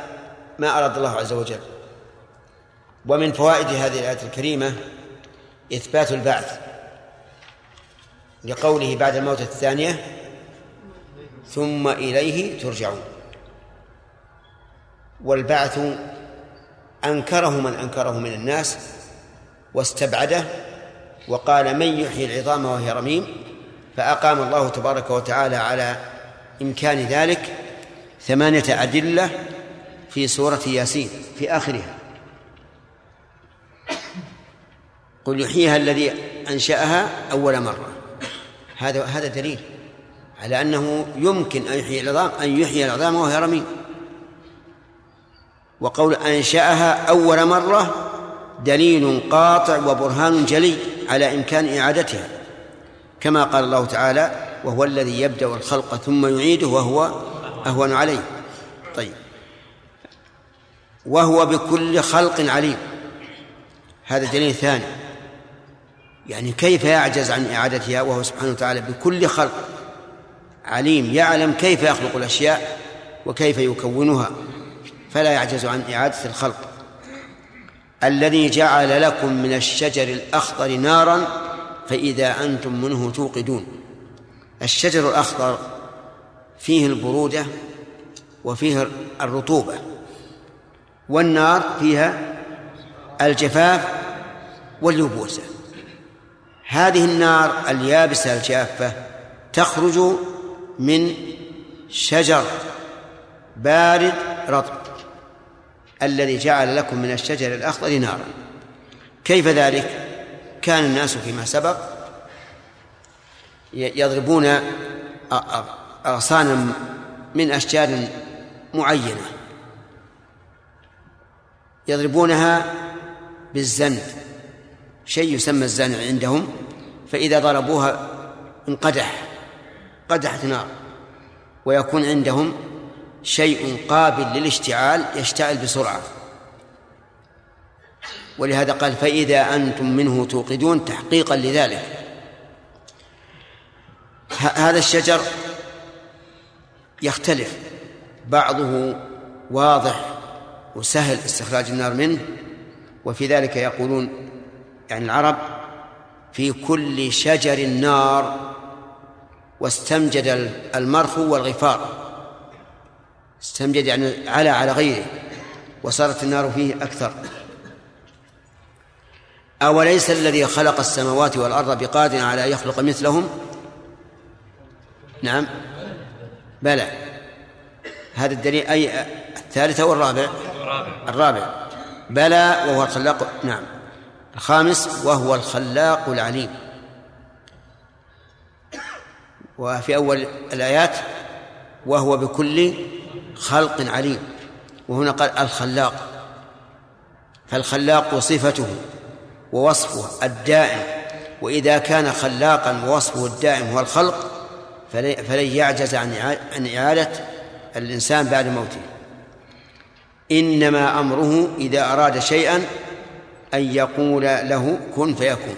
ما أراد الله عز وجل. ومن فوائد هذه الآية الكريمة إثبات البعث لقوله بعد الموت الثانية ثم إليه ترجعون والبعث أنكره من أنكره من الناس واستبعده وقال من يحيي العظام وهي رميم فأقام الله تبارك وتعالى على إمكان ذلك ثمانية أدلة في سورة ياسين في آخرها. قل يحييها الذي أنشأها أول مرة. هذا هذا دليل على أنه يمكن أن يحيي العظام أن يحيي العظام وهي رميم. وقول أنشأها أول مرة دليل قاطع وبرهان جلي. على إمكان إعادتها كما قال الله تعالى وهو الذي يبدأ الخلق ثم يعيده وهو أهون عليه. طيب. وهو بكل خلق عليم. هذا دليل ثاني. يعني كيف يعجز عن إعادتها وهو سبحانه وتعالى بكل خلق عليم يعلم كيف يخلق الأشياء وكيف يكونها فلا يعجز عن إعادة الخلق. الذي جعل لكم من الشجر الأخضر نارا فإذا أنتم منه توقدون. الشجر الأخضر فيه البرودة وفيه الرطوبة والنار فيها الجفاف واليبوسة. هذه النار اليابسة الجافة تخرج من شجر بارد رطب. الذي جعل لكم من الشجر الأخضر نارا. كيف ذلك؟ كان الناس فيما سبق يضربون أغصانا من أشجار معينة. يضربونها بالزند شيء يسمى الزند عندهم. فإذا ضربوها انقدح قدحت نار. ويكون عندهم شيء قابل للاشتعال يشتعل بسرعة. ولهذا قال فإذا أنتم منه توقدون تحقيقا لذلك. هذا الشجر يختلف. بعضه واضح وسهل استخراج النار منه وفي ذلك يقولون يعني العرب في كل شجر نار واستمجد المرخو والغفار. استمجد يعني على على غيره وصارت النار فيه أكثر. أوليس الذي خلق السماوات والأرض بقادر على أن يخلق مثلهم؟ نعم. بلى. هذا الدليل أي الثالثة والرابع الرابع. بلى وهو الخلاق. نعم. الخامس وهو الخلاق العليم. وفي أول الآيات وهو بكل خلق عليم وهنا قال الخلاق. فالخلاق صفته ووصفه الدائم وإذا كان خلاقا ووصفه الدائم هو الخلق فلن يعجز عن إعادة الإنسان بعد موته. إنما أمره إذا أراد شيئا أن يقول له كن فيكون.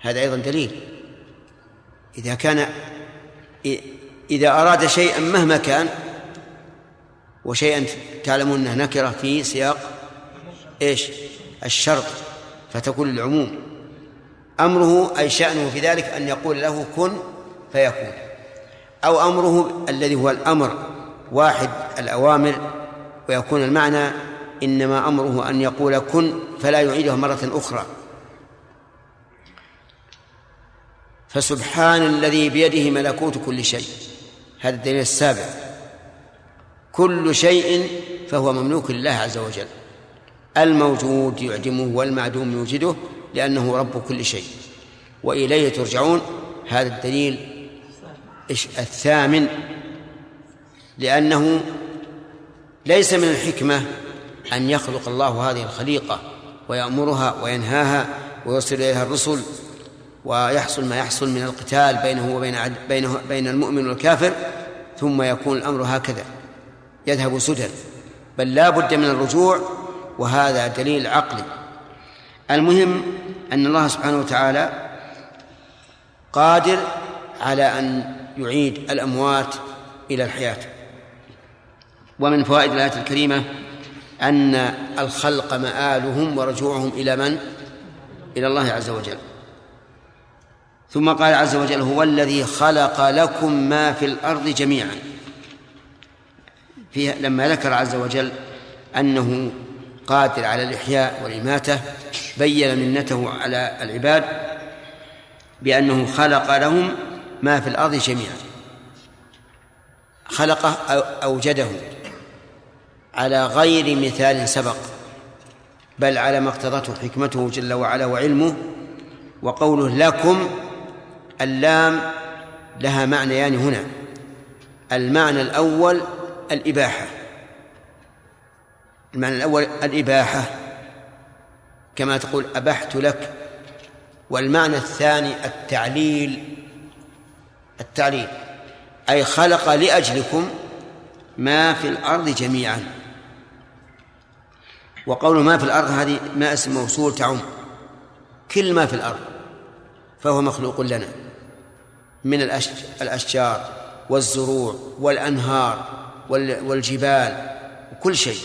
هذا أيضا دليل. إذا كان إذا أراد شيئا مهما كان وشيئا تعلمون أنه نكرة في سياق إيش؟ الشرط فتكون العموم أمره أي شأنه في ذلك أن يقول له كن فيكون. أو أمره الذي هو الأمر واحد الأوامر ويكون المعنى إنما أمره أن يقول كن فلا يعيده مرة أخرى. فسبحان الذي بيده ملكوت كل شيء. هذا الدليل السابع. كل شيء فهو مملوك لله عز وجل. الموجود يعدمه والمعدوم يوجده لأنه رب كل شيء. وإليه ترجعون. هذا الدليل الثامن. لأنه ليس من الحكمة أن يخلق الله هذه الخليقة ويأمرها وينهاها ويرسل إليها الرسل ويحصل ما يحصل من القتال بينه وبين بينه بين المؤمن والكافر ثم يكون الأمر هكذا. يذهب سدى بل لا بد من الرجوع وهذا دليل عقلي. المهم أن الله سبحانه وتعالى قادر على أن يعيد الأموات إلى الحياة. ومن فوائد الآية الكريمة أن الخلق مآلهم ورجوعهم إلى من؟ إلى الله عز وجل. ثم قال عز وجل هو الذي خلق لكم ما في الأرض جميعا. فيه لما ذكر عز وجل أنه قادر على الإحياء والإماتة بين منته على العباد بأنه خلق لهم ما في الأرض جميعا. خلقه أو أوجده على غير مثال سبق بل على ما اقتضته حكمته جل وعلا وعلمه وقوله لكم اللام لها معنيان هنا. المعنى الأول الإباحة. المعنى الأول الإباحة كما تقول أبحت لك. والمعنى الثاني التعليل. التعليل أي خلق لأجلكم ما في الأرض جميعا. وقول ما في الأرض هذه ما اسم موصول تعم كل ما في الأرض فهو مخلوق لنا. من الأشجار والزروع والأنهار. والجبال وكل شيء.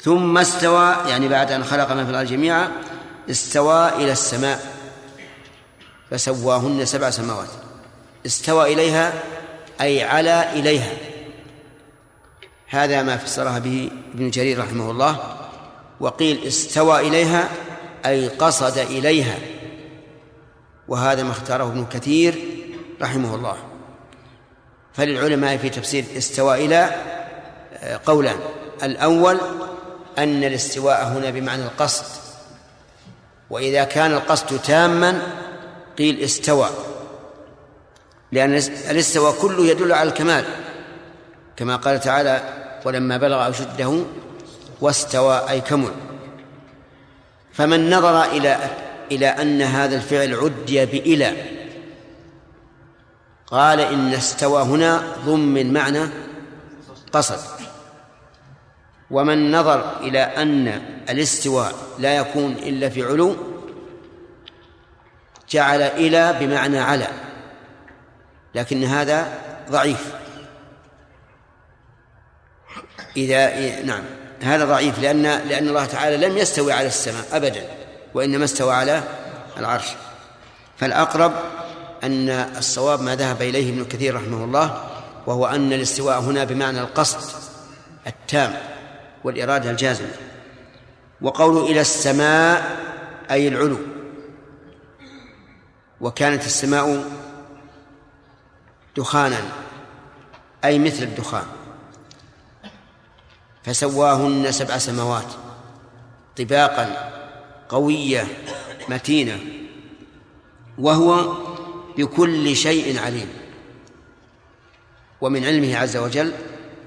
ثم استوى يعني بعد أن خلق ما في الأرض جميعا استوى إلى السماء. فسواهن سبع سماوات. استوى إليها أي على إليها. هذا ما فسرها به ابن جرير رحمه الله. وقيل استوى إليها أي قصد إليها. وهذا ما اختاره ابن كثير رحمه الله. فللعلماء في تفسير استوى إلى آه، قولان. الأول أن الاستواء هنا بمعنى القصد. وإذا كان القصد تاما قيل استوى. لأن الاستواء كله يدل على الكمال. كما قال تعالى ولما بلغ أشده واستوى أي كمل. فمن نظر إلى إلى أن هذا الفعل عدي بإلى. قال إن استوى هنا ضمن معنى قصد. ومن نظر إلى أن الاستواء لا يكون إلا في علو جعل إلى بمعنى على لكن هذا ضعيف. إذا نعم هذا ضعيف لأن لأن الله تعالى لم يستوي على السماء أبدا وإنما استوى على العرش. فالأقرب أن الصواب ما ذهب إليه ابن كثير رحمه الله وهو أن الاستواء هنا بمعنى القصد التام والإرادة الجازمة. وقوله إلى السماء أي العلو. وكانت السماء دخانا أي مثل الدخان. فسواهن سبع سماوات طباقا قوية متينة. وهو بكل شيء عليم. ومن علمه عز وجل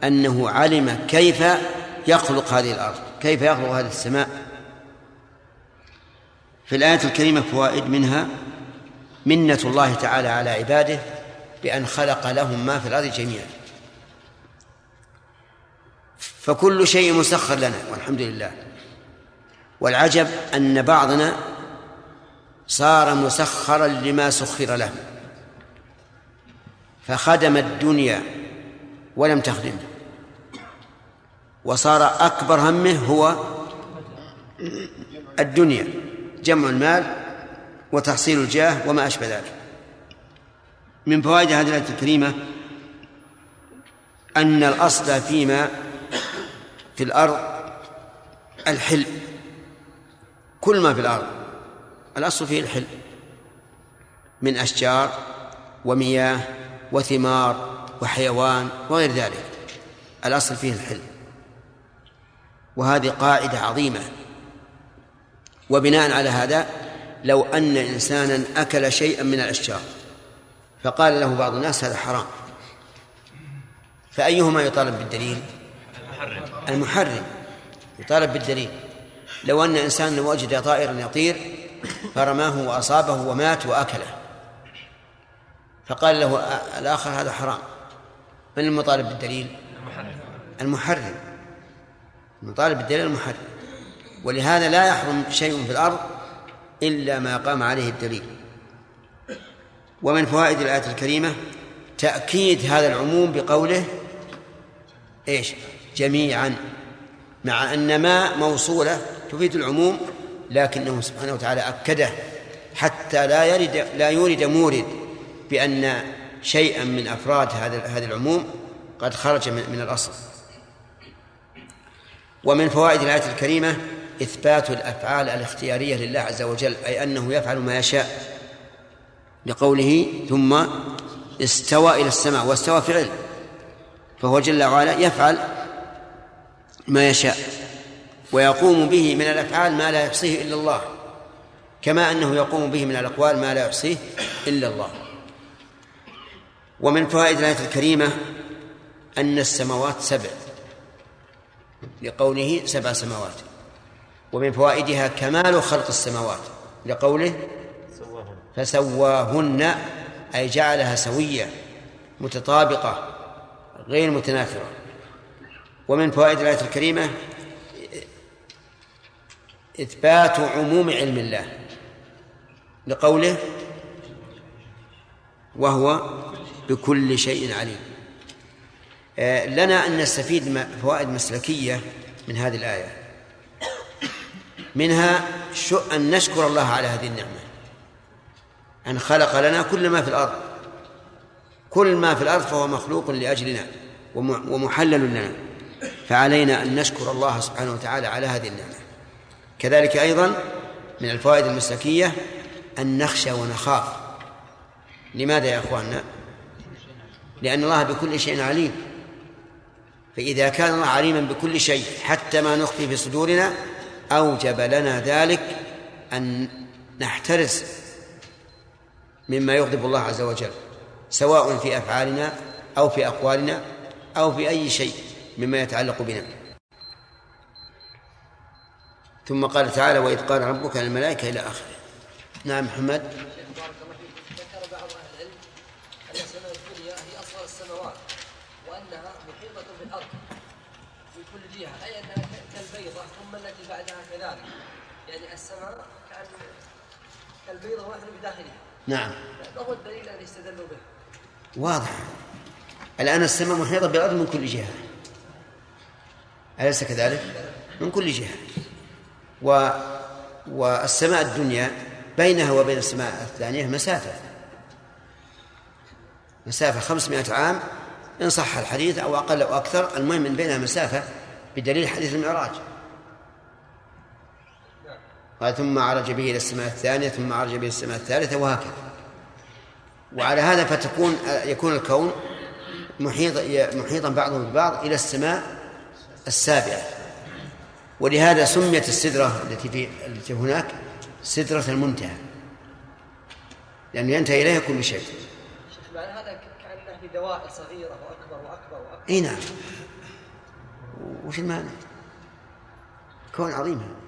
أنه علم كيف يخلق هذه الأرض كيف يخلق هذه السماء. في الآية الكريمة فوائد منها منة الله تعالى على عباده بأن خلق لهم ما في الأرض جميعا. فكل شيء مسخر لنا والحمد لله. والعجب أن بعضنا صار مسخرا لما سخر له. فخدم الدنيا ولم تخدمه وصار أكبر همه هو الدنيا جمع المال وتحصيل الجاه وما أشبه ذلك. من فوائد هذه الآية الكريمة أن الأصل فيما في الأرض الحل كل ما في الأرض الأصل فيه الحل. من أشجار ومياه وثمار وحيوان وغير ذلك. الأصل فيه الحل. وهذه قاعدة عظيمة. وبناء على هذا لو أن إنسانا أكل شيئا من الأشجار فقال له بعض الناس هذا حرام. فأيهما يطالب بالدليل؟ المحرم. يطالب بالدليل. لو أن إنسانا وجد طائرا يطير فرماه وأصابه ومات وأكله. فقال له الآخر هذا حرام. من المطالب بالدليل؟ المحرم. نطالب بالدليل المحرم. ولهذا لا يحرم شيء في الأرض إلا ما قام عليه الدليل. ومن فوائد الآية الكريمة تأكيد هذا العموم بقوله إيش؟ جميعا. مع أن ما موصولة تفيد العموم لكنه سبحانه وتعالى أكده حتى لا يرد لا يورد مورد بأن شيئا من أفراد هذا هذا العموم قد خرج من, من الأصل. ومن فوائد الآية الكريمة إثبات الأفعال الاختيارية لله عز وجل أي أنه يفعل ما يشاء لقوله ثم استوى إلى السماء واستوى فعل فهو جل وعلا يفعل ما يشاء. ويقوم به من الأفعال ما لا يحصيه إلا الله كما أنه يقوم به من الأقوال ما لا يحصيه إلا الله. ومن فوائد الآية الكريمة أن السماوات سبع لقوله سبع سماوات. ومن فوائدها كمال خلق السماوات لقوله فسواهن أي جعلها سوية متطابقة غير متنافرة ومن فوائد الآية الكريمة إثبات عموم علم الله. لقوله وهو بكل شيء عليم. آه، لنا أن نستفيد فوائد مسلكية من هذه الآية. منها أن نشكر الله على هذه النعمة. أن خلق لنا كل ما في الأرض. كل ما في الأرض فهو مخلوق لأجلنا ومحلل لنا. فعلينا أن نشكر الله سبحانه وتعالى على هذه النعمة. كذلك أيضا من الفوائد المسلكية أن نخشى ونخاف. لماذا يا أخواننا؟ لأن الله بكل شيء عليم. فإذا كان الله عليما بكل شيء حتى ما نخفي في صدورنا أوجب لنا ذلك أن نحترس مما يغضب الله عز وجل سواء في أفعالنا أو في أقوالنا أو في أي شيء مما يتعلق بنا. ثم قال تعالى وإذ قال ربك للملائكة إلى آخره. نعم محمد. بارك الله فيك ذكر بعض أهل العلم ان السماء هي اصغر السماوات وانها محيطه بالارض في كل جهه اي انها كالبيضه ثم التي بعدها كذلك يعني السماء بداخلها نعم. هو الدليل الذي استدلوا به؟ واضح. الآن السماء محيطة بالأرض من كل جهة. أليس كذلك؟ من كل جهة. و والسماء الدنيا بينها وبين السماء الثانية مسافة. مسافة خمسمائة عام إن صح الحديث أو أقل أو أكثر المهم من بينها مسافة بدليل حديث المعراج. قال ثم عرج به إلى السماء الثانية ثم عرج به إلى السماء الثالثة وهكذا. وعلى هذا فتكون يكون الكون محيط محيطا بعضه ببعض إلى السماء السابعة. ولهذا سميت السدرة التي في التي هناك سدرة المنتهى. لأنه ينتهي إليها كل شيء. شيخ معنى هذا كأنه في دوائر صغيرة وأكبر وأكبر وأكبر. إي نعم. وش المعنى؟ كون عظيم نعم